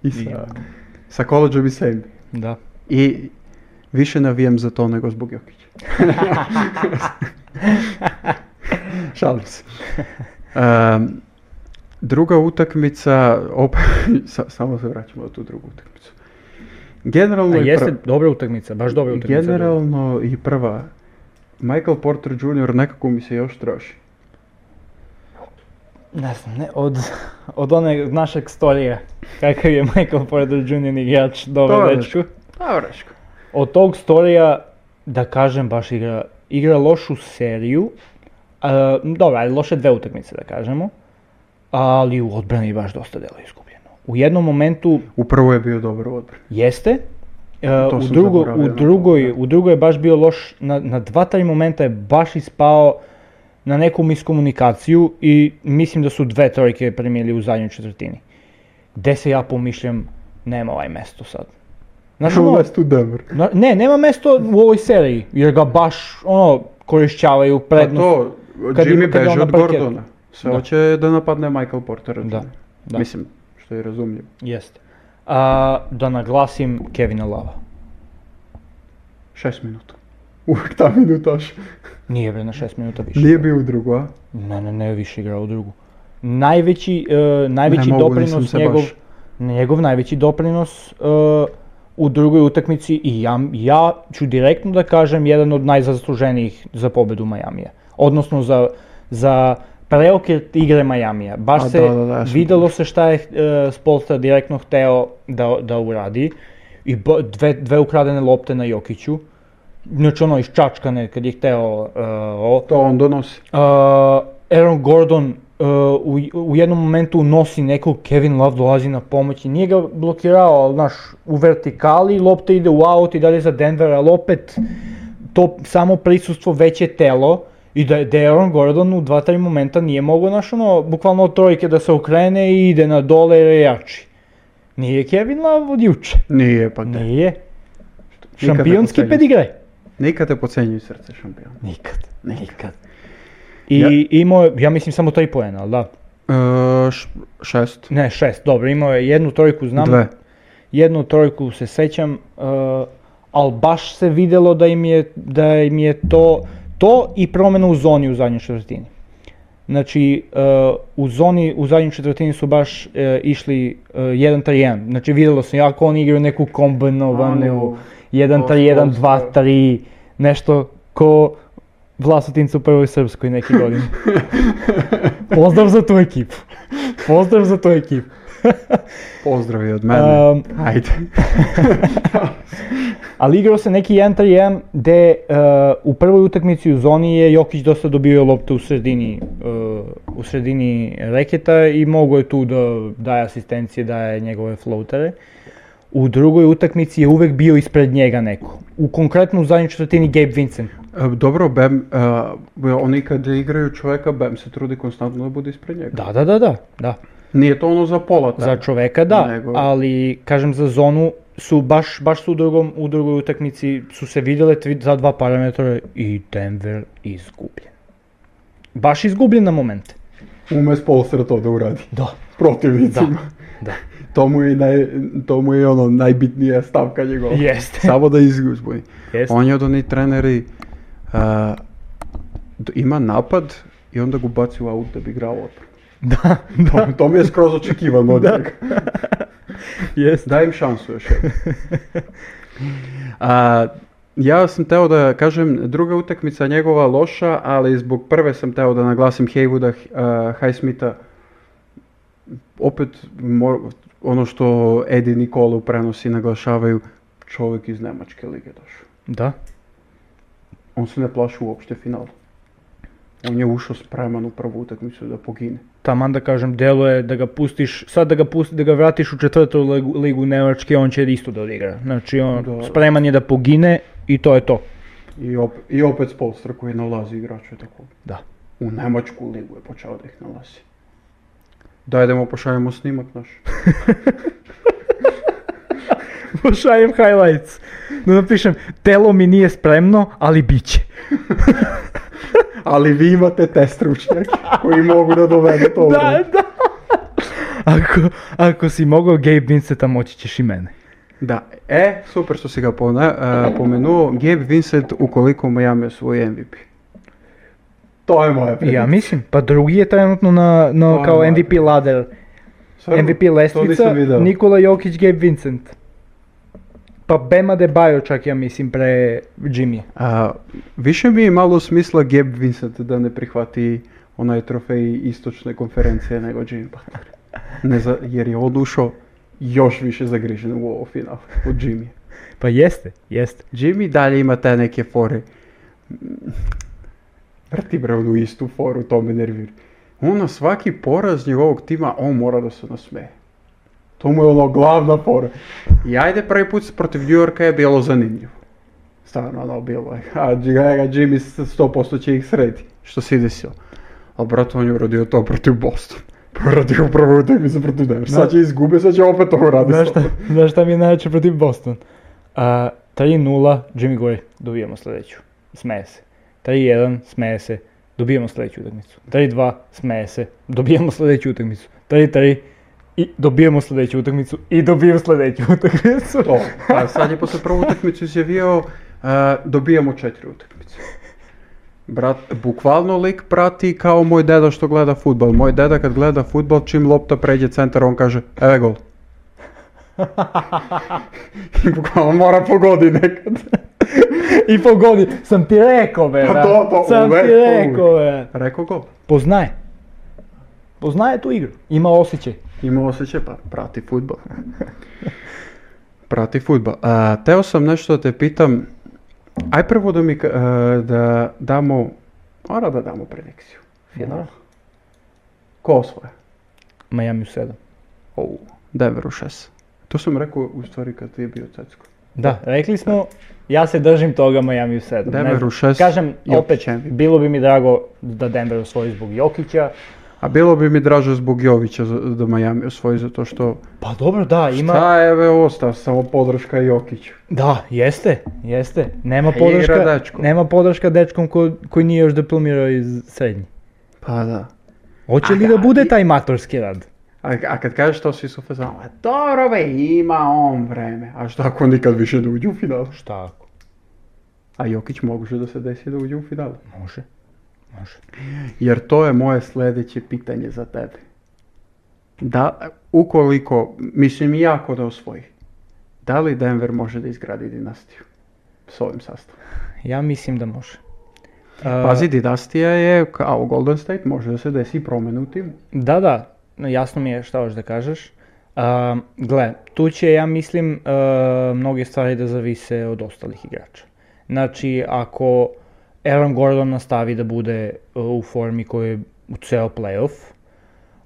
I sa, I... sa Koleđom i sebi. Da. I više navijam za to nego zbog Jokića. Šalim se. Um, druga utakmica, opet, sa, samo se vraćamo na tu drugu utakmicu. Generalno A jeste prva, dobra utakmica, baš dobra utakmica. Generalno i prva, Michael Porter Jr. nekako mi se još troši ne znam, ne, od, od one našeg storija, kakav je Michael Porter Jr. igrač, dobro dečko. Dobro Od tog storija, da kažem, baš igra, igra lošu seriju, uh, dobro, ali loše dve utakmice, da kažemo, ali u odbrani baš dosta delo izgubljeno. U jednom momentu... Upravo je bio dobar odbran. Jeste, uh, u, drugo, u, drugoj, da. u drugoj je baš bio loš, na, na dva, tri momenta je baš ispao na neku miskomunikaciju i mislim da su dve trojke primili u zadnjoj četvrtini. Gde se ja pomišljam, nema ovaj mesto sad. Znaš, nema ono, mesto u Denver. Ne, nema mesto u ovoj seriji, jer ga baš ono, korišćavaju pa prednost. Pa to, kad Jimmy beže ono od Gordona. Sve da. hoće da napadne Michael Porter. Da. da. Mislim, što je razumljivo. Jeste. Uh, da naglasim Kevina Lava. Šest minuta uvijek ta minutaš. Nije bre na šest minuta više. Nije bio u drugu, a? Ne, ne, ne, više igrao u drugu. Najveći, uh, najveći ne, doprinos mogu, njegov, njegov najveći doprinos uh, u drugoj utakmici i ja, ja ću direktno da kažem jedan od najzasluženijih za pobedu Majamija. Odnosno za, za preokret igre Majamija. Baš a, se da, da, da, videlo se šta je uh, Spolstra direktno hteo da, da uradi. I bo, dve, dve ukradene lopte na Jokiću znači ono iščačkane kad je hteo uh, ovo. To on donosi. Uh, Aaron Gordon uh, u, u jednom momentu nosi nekog, Kevin Love dolazi na pomoć i nije ga blokirao, ali znaš, u vertikali lopta ide u out i dalje za Denver, ali opet to samo prisustvo veće telo i da, da Aaron Gordon u dva, tri momenta nije mogao, znaš, ono, bukvalno od trojke da se okrene i ide na dole jer je jači. Nije Kevin Love od juče. Nije, pa te. Nije. Šampionski pedigraj. Nikad te pocenjuju srce šampiona. Nikad. Nikad. I ja. imao je, ja mislim, samo tri poena, ali da? E, šest. Ne, šest, dobro. Imao je jednu trojku, znam. Dve. Jednu trojku se sećam, uh, e, ali baš se videlo da im je, da im je to, to i promena u zoni u zadnjoj četvrtini. Znači, uh, u zoni, u zadnjoj četvrtini su baš uh, išli 1-3-1. Znači, videlo se, jako oni igraju neku kombinovanu... Anu 1-3, 1-2-3, nešto ko Vlasotinca u prvoj Srpskoj neki godin. Pozdrav za tu ekip. Pozdrav za tu ekip. Pozdrav je od mene. Um, Ajde. ali igrao se neki 1-3-1 gde uh, u prvoj utakmici u zoni je Jokić dosta dobio loptu u sredini, uh, u sredini reketa i mogo je tu da daje asistencije, daje njegove floatere. Uh, u drugoj utakmici je uvek bio ispred njega neko. U konkretno u zadnjoj četvrtini Gabe Vincent. E, dobro, Bam, e, oni kad igraju čoveka, Bam se trudi konstantno da bude ispred njega. Da, da, da, da. da. Nije to ono za pola tebe. Za čoveka da, Nego... ali kažem za zonu su baš, baš su u, drugom, u drugoj utakmici su se vidjele za dva parametra i Denver izgubljen. Baš izgubljen na momente. Ume Spolster to da uradi. Da. Protivnicima. Da, da to mu je, naj, to mu je ono najbitnija stavka njegova. Jeste. Samo da izgubi. Jeste. On je od onih treneri, uh, ima napad i onda ga baci u aut da bi igrao odbranu. Da, da. To, da. to, mi je skroz očekivano da. od njega. Jeste. Daj im šansu još A, ja sam teo da kažem, druga utakmica njegova loša, ali zbog prve sam teo da naglasim Heywooda, uh, Highsmitha, opet mor, ono što Edi Nikola u prenosi naglašavaju, čovjek iz Nemačke lige došao. Da. On se ne plaši uopšte finala. On je ušao spreman u prvu utakmicu da pogine. Taman da kažem, delo je da ga pustiš, sad da ga, pusti, da ga vratiš u četvrtu ligu, Nemačke, on će isto da odigra. Znači, on da. spreman je da pogine i to je to. I, opet, i opet Spolstra koji nalazi igrače tako. Da. U Nemačku ligu je počeo da ih nalazi. Daj da mu pošaljemo snimak naš. Pošaljem highlights. Da napišem, telo mi nije spremno, ali bit će. ali vi imate te stručnjake koji mogu da dovede to. Da, da. Ako, ako si mogao Gabe Vinceta, moći ćeš i mene. Da, e, super što si ga eh, pomenuo. Gabe Vincent, ukoliko Miami osvoji MVP. To je moja predikcija. Ja mislim, pa drugi je trenutno na, na kao MVP ladder. Sve, MVP lestvica, Nikola Jokić, Gabe Vincent. Pa Bema de Bajo čak ja mislim pre Jimmy. A, više mi je malo smisla Gabe Vincent da ne prihvati onaj trofej istočne konferencije nego Jimmy Butler. Ne za, jer je odušao još više zagrižen u ovo final od Jimmy. Pa jeste, jeste. Jimmy dalje ima te neke fore vrti bre u istu foru, to me nervira. On svaki poraz njegovog tima, on mora da se nasmeje. To mu je ono glavna fora. I ajde prvi put protiv New Yorka je bilo zanimljivo. Stvarno ono bilo je. A Jimmy 100% će ih srediti. Što se desilo. Ali brat on je uradio to protiv Bostona. Uradio prvo utakmicu protiv Denver. Sad će izgube, sad će opet ovo raditi. Znaš šta, znaš šta mi je najveće protiv Boston? Uh, 3-0, Jimmy Gore, dobijamo sledeću. Smeje se. Taj 1 smeje se, dobijamo sledeću utakmicu. Taj 2 smeje se, dobijamo sledeću utakmicu. Taj 3 i dobijamo sledeću utakmicu i dobijamo sledeću utakmicu. to, a pa sad je posle prvu utakmicu izjavio uh, dobijamo četiri utakmice. Brat, bukvalno lik prati kao moj deda što gleda futbal. Moj deda kad gleda futbal, čim lopta pređe centar, on kaže, evo gol. I bukvalno mora pogodi nekad. I po godini. Sam ti rekao, be, Pa to, to, Sam uvek, ti rekao, be. Rekao ko? Poznaje. Poznaje tu igru. Ima osjećaj. Ima osjećaj, pa prati futbol. prati futbol. A, teo sam nešto da te pitam. Aj prvo da mi, a, da damo, mora da damo predikciju. Final. Ko osvoje? Miami u 7. Ou, Denver u 6. To sam rekao u stvari kad ti je bio Cecko. Da, rekli smo Ja se držim toga Miami u 7. Denver u 6. Kažem, Jokić opet, bilo bi mi drago da Denver osvoji zbog Jokića. A bilo bi mi draže zbog Jovića da Miami osvoji zato što... Pa dobro, da, ima... Šta je ve ostav, samo podrška Jokiću. Da, jeste, jeste. Nema Hejra podrška, dečko. nema podrška dečkom ko, koji nije još diplomirao iz srednje. Pa da. Hoće li da, da bude taj matorski rad? A, a kad kažeš to, svi su fazom, dobro be, ima on vreme. A šta ako nikad više ne da uđe u final? Šta ako? A Jokić može da se desi da uđe u final? Može. Može. Jer to je moje sledeće pitanje za tebe. Da, ukoliko, mislim i jako da osvoji, da li Denver može da izgradi dinastiju s ovim sastavom? Ja mislim da može. Pazi, dinastija je, kao Golden State, može da se desi promjena u timu. Da, da, jasno mi je šta hoćeš da kažeš. Uh, gle, tu će, ja mislim, uh, mnoge stvari da zavise od ostalih igrača. Znači, ako Aaron Gordon nastavi da bude uh, u formi koji je u ceo playoff,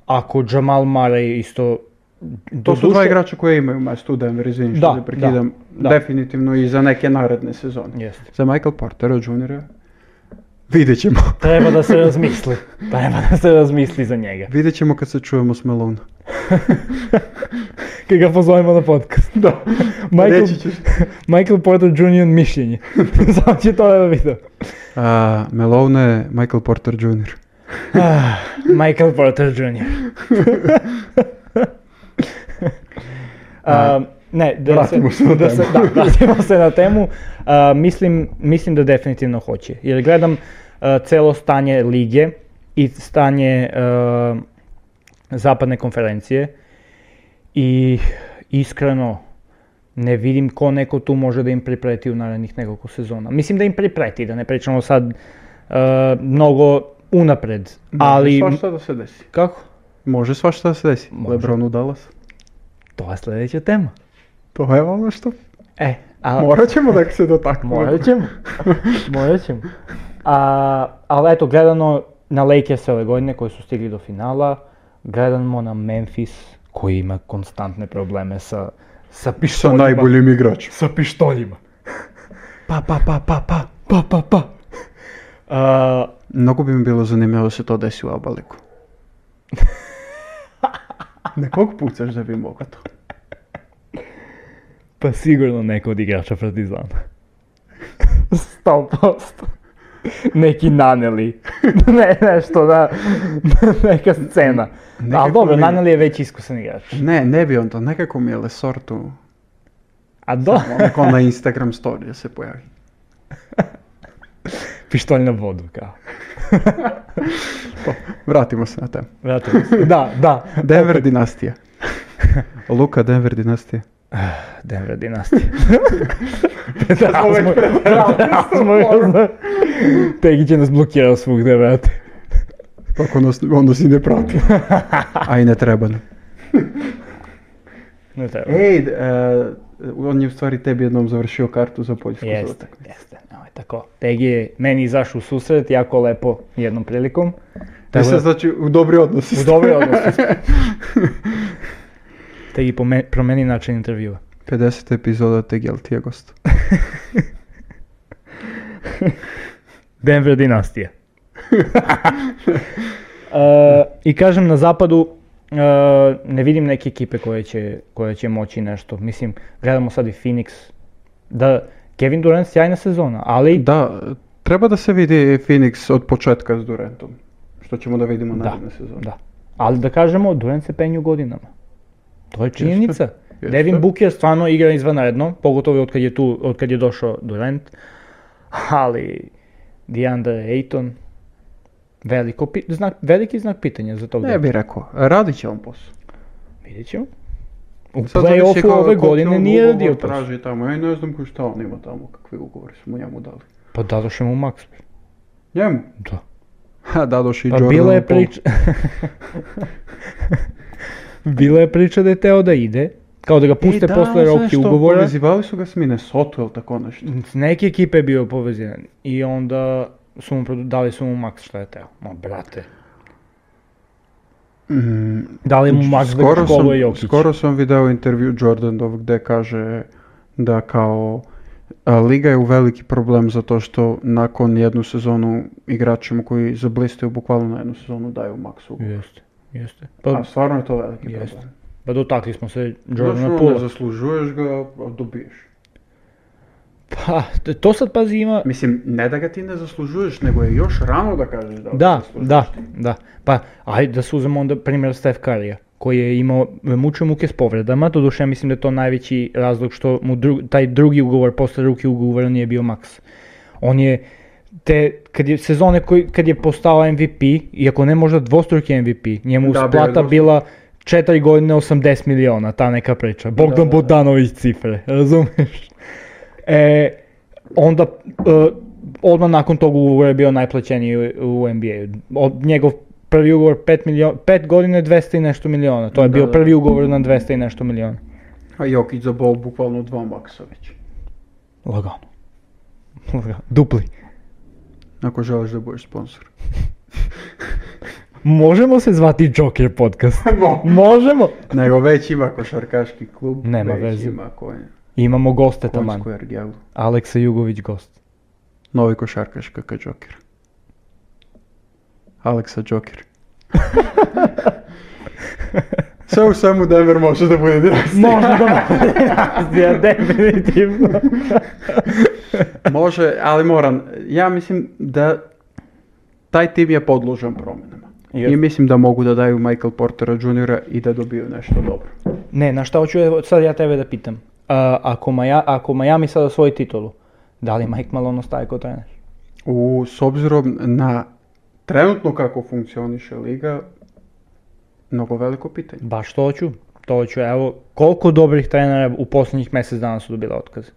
ako Jamal Murray isto To su dva igrača koje imaju mesto u Denver, izvini što da, da prekidam, da, da. definitivno i za neke naredne sezone. Jeste. Za Michael Portera Jr. Vidjet ćemo. Treba da se razmisli. Treba da se razmisli za njega. Vidjet ćemo kad se čujemo s Melonom. kad ga pozovemo na podcast. Da. Michael, Reći ćeš. Michael Porter Jr. mišljenje. Samo će to da video. A, Melone je Michael Porter Jr. ah, Michael Porter Jr. A, ne, da vratimo se, se, da Se, da, vratimo se na temu. Uh, mislim, mislim da definitivno hoće. Jer gledam, E, celo stanje lige i stanje e, zapadne konferencije i iskreno ne vidim ko neko tu može da im pripreti u narednih nekoliko sezona. Mislim da im pripreti, da ne pričamo sad uh, mnogo unapred, može ali... Može svašta da se desi. Kako? Može svašta da se desi. Može. Lebron u Dallas. To je sledeća tema. To je ono što... E, a... Morat ćemo da se dotaknemo. Morat ćemo. Morat ćemo. А, але ето, гледано на Лейкерс ове години кои су стигли до финала, гледано на Мемфис, кои има константни проблеми со со пиштолима. Са најголем играч. Со пиштолима. Па, па, па, па, па, па, па, па. А... Многу би ми било занимаво да се тоа деси во у Не на колку пуцаш да би тоа. Па сигурно некој од играча Партизана. 100%. neki naneli. ne, nešto, da, neka scena. Nekako Ali dobro, mi... naneli je već iskusan igrač. Ne, ne bi on to, nekako mi je Lesortu... A do... Samo na Instagram story da se pojavi. Pištolj na vodu, kao. to, vratimo se na temu. Vratimo se, da, da. Denver dinastija. Luka Denver dinastija. Denver dinastija. da, smo, da, smo, Tegi će nas blokirati svugde, brate. Pa ako nas, onda si ne prati. A i ne treba nam. ne treba. Ej, uh, on je u stvari tebi jednom završio kartu za Poljsku jeste, Jeste, nemoj tako. Tegi je meni izašao u susret jako lepo jednom prilikom. Tako da, znači u dobri odnosi. U dobri odnosi. te i pome- promeni način intervjua. 50. epizoda te Geltija gosta. Denver dinastija. uh, I kažem, na zapadu uh, ne vidim neke ekipe koje će, koje će moći nešto. Mislim, gledamo sad i Phoenix. Da, Kevin Durant sjajna sezona, ali... Da, treba da se vidi Phoenix od početka s Durantom. Što ćemo da vidimo da, naredne sezone. Da, ali da kažemo, Durant se penju godinama. To je činjenica. Jeste. Devin Booker stvarno igra izvanredno, pogotovo od kad je, tu, od kad je došao Durant, ali DeAndre Ayton, veliko, znak, veliki znak pitanja za tog. Ne bih rekao, radit će on posao. Videćemo. ćemo. U play-offu ove godine nije radio posao. Traži tamo, ja ne znam ko šta on ima tamo, kakve ugovore su njemu dali. Pa dadoše mu Max. Njemu? Da. Ha, dadoše i pa Jordanu bila je priča... Bila je priča da je teo da ide, kao da ga puste e, da, posle roki ugovora. Povezivali su ga s Minnesota ili tako nešto. S neke ekipe je bio povezivan i onda su mu dali su mu Max šta je teo. Ma brate. Mm, da li mu Max skoro da školuje Jokić? Skoro sam video intervju Jordanov gde kaže da kao a, Liga je u veliki problem zato što nakon jednu sezonu igračima koji zablistaju bukvalno na jednu sezonu daju Maxu. Jeste. Jeste. Pa, A pa- stvarno je to veliki jeste. problem. Pa dotakli smo se Jordana Pula. ne zaslužuješ ga, dobiješ. Pa, to sad pazi ima... Mislim, ne da ga ti ne zaslužuješ, nego je još rano da kažeš da Da, da, ti. da. Pa, ajde da se uzmemo onda primjer Steph Curry-a, koji je imao e, muče muke s povredama, doduše ja mislim da je to najveći razlog što mu dru, taj drugi ugovor posle ruki ugovora nije bio maks. On je te, kad je sezone koji, kad je postao MVP, iako ne možda dvostruki MVP, njemu da, splata bila 4 godine 80 miliona, ta neka priča. Da, Bogdan da, da, da. Bogdanović cifre, razumeš? E, onda, e, odmah nakon tog ugovora je bio najplaćeniji u, u NBA-u. Njegov prvi ugovor 5, milion, 5 godine 200 i nešto miliona, to je da, bio da, prvi ugovor na 200 i nešto miliona. A Jokić za bol bukvalno dva maksa već. Lagano. Lagano. Dupli. Ako želiš da budeš sponsor. Možemo se zvati Joker podcast. Možemo. Nego već ima košarkaški klub. Nema veze. Ima konja. Imamo goste Konj taman. Square, Aleksa Jugović gost. Novi košarkaš kakav Joker. Aleksa Joker. Sve u svemu Denver može da bude dinastija. Može da bude dinastija, definitivno. može, ali moram, ja mislim da taj tim je podložan promenama. Yes. I mislim da mogu da daju Michael Portera Jr. i da dobiju nešto dobro. Ne, na šta hoću sad ja tebe da pitam. Uh, ako, Maja, ako Miami sad osvoji titulu, da li Mike Malone ostaje kao trener? U, s obzirom na trenutno kako funkcioniše liga, Mnogo veliko pitanje. Baš to hoću. To hoću. Evo, koliko dobrih trenera u poslednjih mesec dana su dobila otkaze?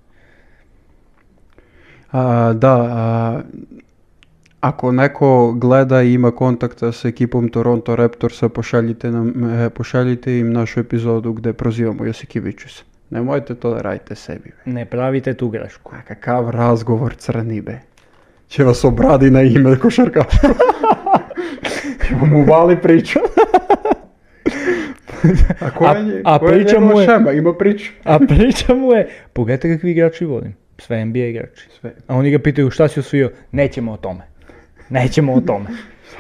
A, da, a, ako neko gleda i ima kontakta sa ekipom Toronto Raptorsa, pošaljite, nam, e, pošaljite im našu epizodu gde prozivamo Josikivićusa. Nemojte to da radite sebi. Be. Ne pravite tu grešku. A kakav razgovor crni be. Će vas obradi na ime košarkaša. Mu vali priča. A ko je, a, a priča je mu je, šema, ima priču. a priča mu je, pogledajte kakvi igrači volim, sve NBA igrači. Sve. A oni ga pitaju šta si osvojio, nećemo o tome. Nećemo o tome.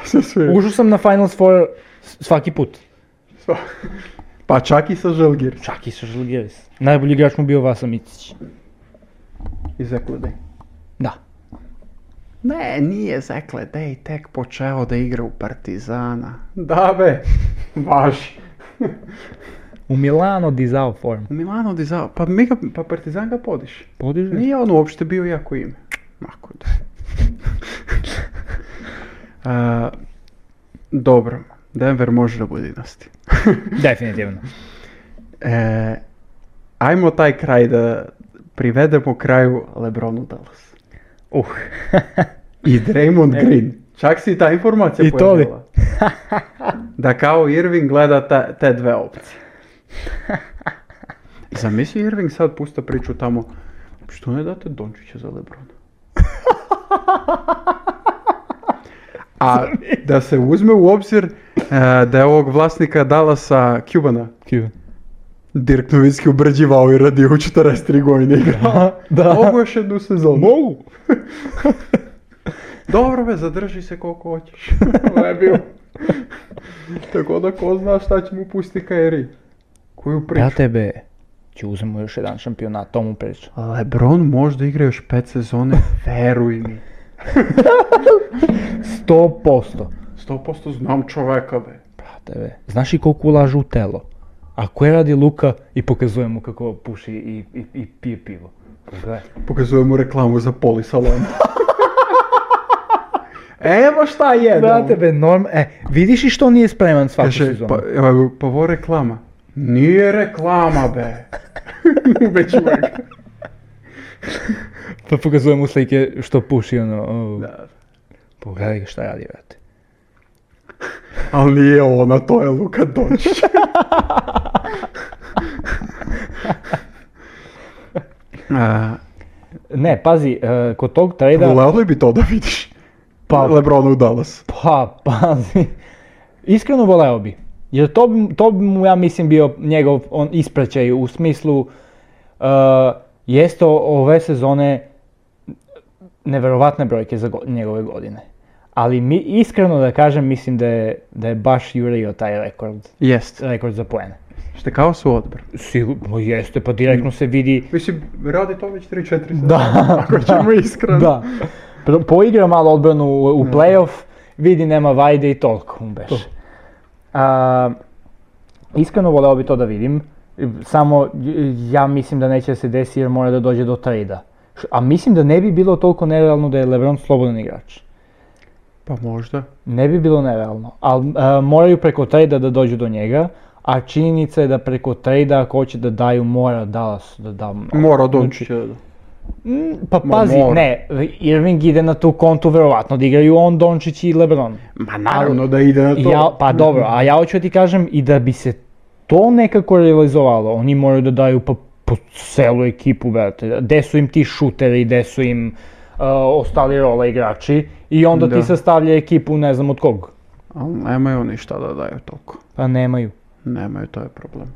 Ušao sam na Finals Four svaki put. Pa čak i sa Žalgiris. Čak i sa Žalgiris. Najbolji igrač mu bio Vasa Micić. I Zekledej. Da. Ne, nije Zekledej tek počeo da igra u Partizana. Da be, baš. U Milano dizao form. U Milano dizao, pa, mi ga, pa Partizan ga podiže. Podiže? Nije on uopšte bio jako ime. Mako da. A, dobro, Denver može da bude dinasti. Definitivno. E, ajmo taj kraj da privedemo kraju Lebronu Dallas. Uh. I Draymond e. Green. Čak si ta informacija I pojavila. da kao Irving gleda te, te dve opcije. I sam zamisli Irving sad pusta priču tamo, što ne date Dončića za Lebrona? A da se uzme u obzir uh, da je ovog vlasnika Dalasa Cubana. Cuban. Dirk Nowitzki ubrđivao i radio u 43 godine igra. Da, da. Mogu još jednu sezonu. Mogu. Dobro be, zadrži se koliko hoćeš. Lebil. Tako da ko zna šta će mu pustiti Kairi. Koju priču. Ja tebe ću uzemo još jedan šampionat, to mu priču. Lebron možda igra još pet sezone, veruj mi. 100%. 100% znam čoveka, be. Brate, be. Znaš i koliko ulažu u telo? A koje radi Luka i pokazuje mu kako puši i, i, i pije pivo. Pogledaj. Pokazuje mu reklamu za poli salon. Evo šta je. Brate, be, norm... e, vidiš i što nije spreman svaku Kaže, sezonu. Pa, pa vo reklama. Nije reklama, be. Već uvek. pa pokazujem mu slike što puši, ono... Oh. Da. Pogledaj šta radi, brate. Ali nije ona, to je Luka Dončić. ne, pazi, e, kod tog trejda... Voleo bi to da vidiš? pa, Lebrona u Dallas. Pa, pazi, iskreno voleo bi. Jer to to bi mu, ja mislim, bio njegov on ispraćaj u smislu, uh, eh, jeste ove sezone neverovatne brojke za go, njegove godine. Ali mi, iskreno da kažem, mislim da je, da je baš jurio taj rekord. Jeste. Rekord za poene. Ste kao su odbor. Sigurno jeste, pa direktno se vidi... Mislim, radi to već 3-4 sezone, da, ako da, ćemo iskreno. Da pro, poigra malo odbranu u, u mm. playoff, vidi nema vajde i toliko mu beše. A, iskreno voleo bi to da vidim, samo ja mislim da neće da se desi jer mora da dođe do trade A mislim da ne bi bilo toliko nerealno da je LeBron slobodan igrač. Pa možda. Ne bi bilo nerealno, ali e, moraju preko trade da dođu do njega, a činjenica je da preko trade ako hoće da daju mora Dallas da da... Mora znači, Doncić, da. Mm, pa pazi, Ma, ne, Irving ide na tu kontu verovatno da igraju on, Dončić i Lebron. Ma naravno da ide na to. Ja, pa dobro, a ja hoću da ti kažem i da bi se to nekako realizovalo, oni moraju da daju pa po celu ekipu, brate. Gde su im ti šuteri, gde su im uh, ostali role igrači i onda da. ti sastavlja ekipu ne znam od kog. Ali nemaju oni šta da daju toliko. Pa nemaju. Nemaju, to je problem.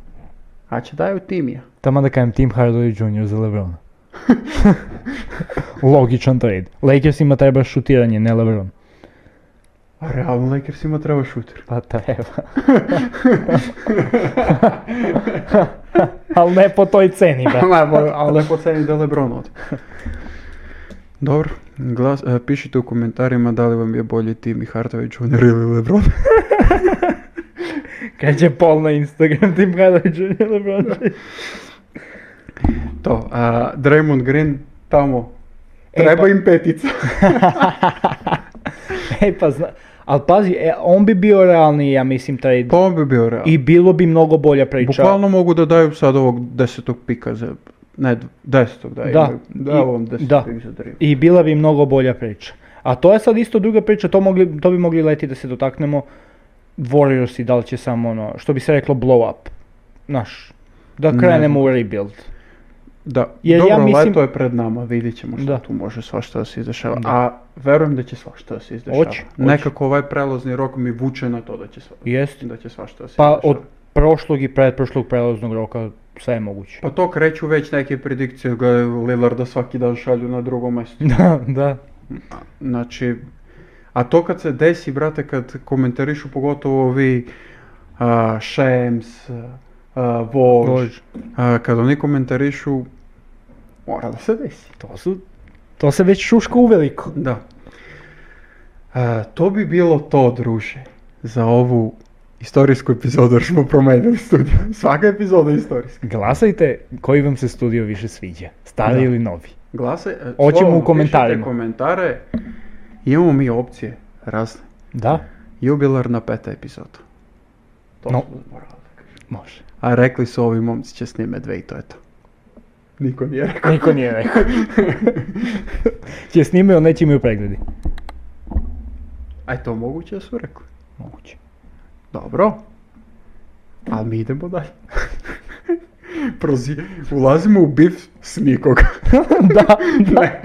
A će daju tim Timija. Tamo da kajem Tim Hardaway Jr. za Lebrona. Logičan trade. Lakersima treba šutiranje, ne Lebron. A realno Lakersima treba šuter. Pa treba. ali ne po toj ceni, ba. ali ne po ceni da Lebron odi. Dobro, glas, uh, pišite u komentarima da li vam je bolji Tim i Hartović Jr. ili Lebron. Kad je pol na Instagram Tim Hartović Jr. Lebron. To, uh, Draymond Green tamo. E, Treba pa... im petica. e pa zna... Ali pazi, e, on bi bio realni, ja mislim, taj... Pa on bi bio realni. I bilo bi mnogo bolja priča. Bukvalno mogu da daju sad ovog desetog pika za... Ne, desetog da, da. da, ovom desetog da. pik za Draymond. I bila bi mnogo bolja priča. A to je sad isto druga priča, to, mogli, to bi mogli leti da se dotaknemo. Warriors i da li će samo ono, što bi se reklo blow up. Naš, da krenemo u rebuild. Da, Jer dobro, ja ovaj mislim... leto je pred nama, vidjet ćemo što da. tu može svašta da se izdešava. Da. A verujem da će svašta da se izdešava. Oći, Nekako ovaj prelazni rok mi vuče na to da će, sva... Jest. Da će svašta da se pa, izdešava. Pa od prošlog i pretprošlog prelaznog roka sve je moguće. Pa to kreću već neke predikcije ga Lillarda svaki dan šalju na drugom mjesto. da, da. Znači, a to kad se desi, brate, kad komentarišu pogotovo vi uh, Shams, Bož. Bož. A, kad oni komentarišu, mora da se desi. To, su, to se već šuška veliko. Da. A, to bi bilo to, druže, za ovu istorijsku epizodu, jer smo promenili studio. Svaka epizoda je istorijska. Glasajte koji vam se studio više sviđa, stari da. ili novi. Glasaj, e, Oćemo u komentarima. komentare, imamo mi opcije razne. Da. Jubilarna peta epizoda. To no. smo morali. Može. A rekli su ovi momci će snime dve i to je to. Niko nije rekao. Niko nije rekao. će snime, on neće imaju pregledi. A je to moguće da su rekli? Moguće. Dobro. Ali mi idemo dalje. Prozi... Ulazimo u bif s nikog. da, da. Ne,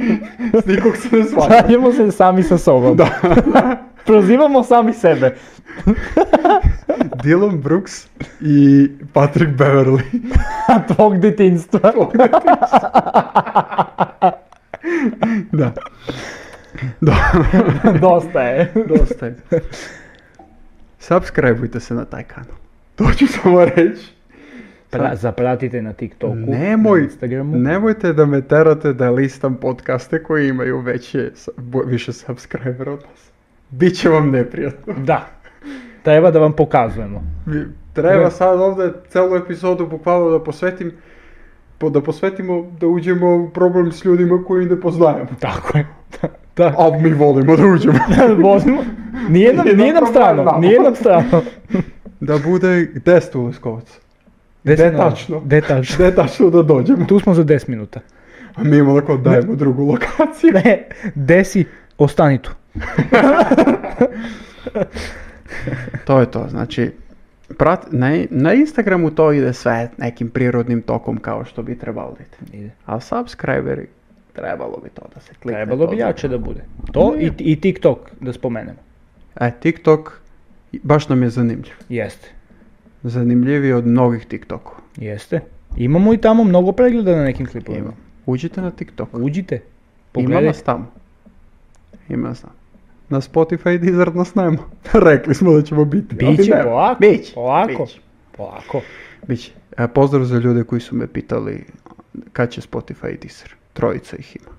s nikog se ne svađamo. se sami sa sobom. da. da. Prozivamo sami sebe. Dylan Brooks i Patrick Beverly. Tvog detinjstva. Tvog detinjstva. da. Do... Dosta je. Dosta je. Subscribeujte se na taj kanal. To ću samo reći. Pra, zapratite na TikToku, Nemoj, na Instagramu. Nemojte da me terate da listam podcaste koji imaju veće, više subscribera od nas. Biće vam neprijatno. Da. Treba da vam pokazujemo. Treba sad ovde celu epizodu bukvalno da posvetim da posvetimo, da uđemo u problem s ljudima koji ne poznajemo. Tako je. Da. A mi volimo da uđemo. Da, volimo. Nije nam, nije nam strano, nije nam strano. da bude, gde ste u Leskovac? Gde tačno? Gde tačno? Gde tačno da dođemo? Tu smo za 10 minuta. A mi imamo da dajemo drugu lokaciju. Ne, desi, ostani tu. to je to, znači prat, na, na Instagramu to ide sve nekim prirodnim tokom kao što bi trebalo da ide. A subscriberi, trebalo bi to da se klikne. Trebalo bi jače da bude. To i, i TikTok da spomenemo. E, TikTok baš nam je zanimljiv. Jeste. Zanimljiviji od mnogih TikToku. Jeste. Imamo i tamo mnogo pregleda na nekim klipovima. Uđite na TikTok. Uđite. Pogledajte. Ima nas tamo. Ima nas tamo na Spotify i Deezer nas nema. Rekli smo da ćemo biti. Biće, polako, biće, polako, biće. polako. Biće. E, pozdrav za ljude koji su me pitali kad će Spotify i Deezer. Trojica ih ima.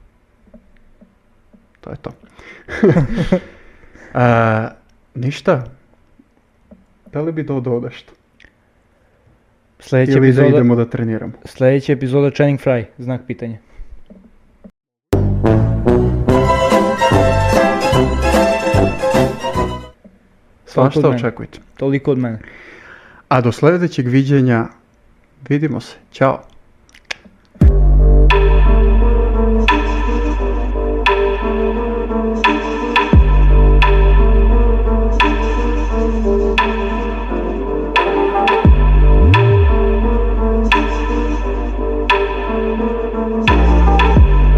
To je to. e, ništa. Da li bi dodao nešto? Sljedeća Ili da epizoda, da idemo da treniramo. Sledeća epizoda Channing Fry, znak pitanja. Svašta pa očekujte. Toliko od mene. A do sledećeg viđenja, vidimo se. Ćao.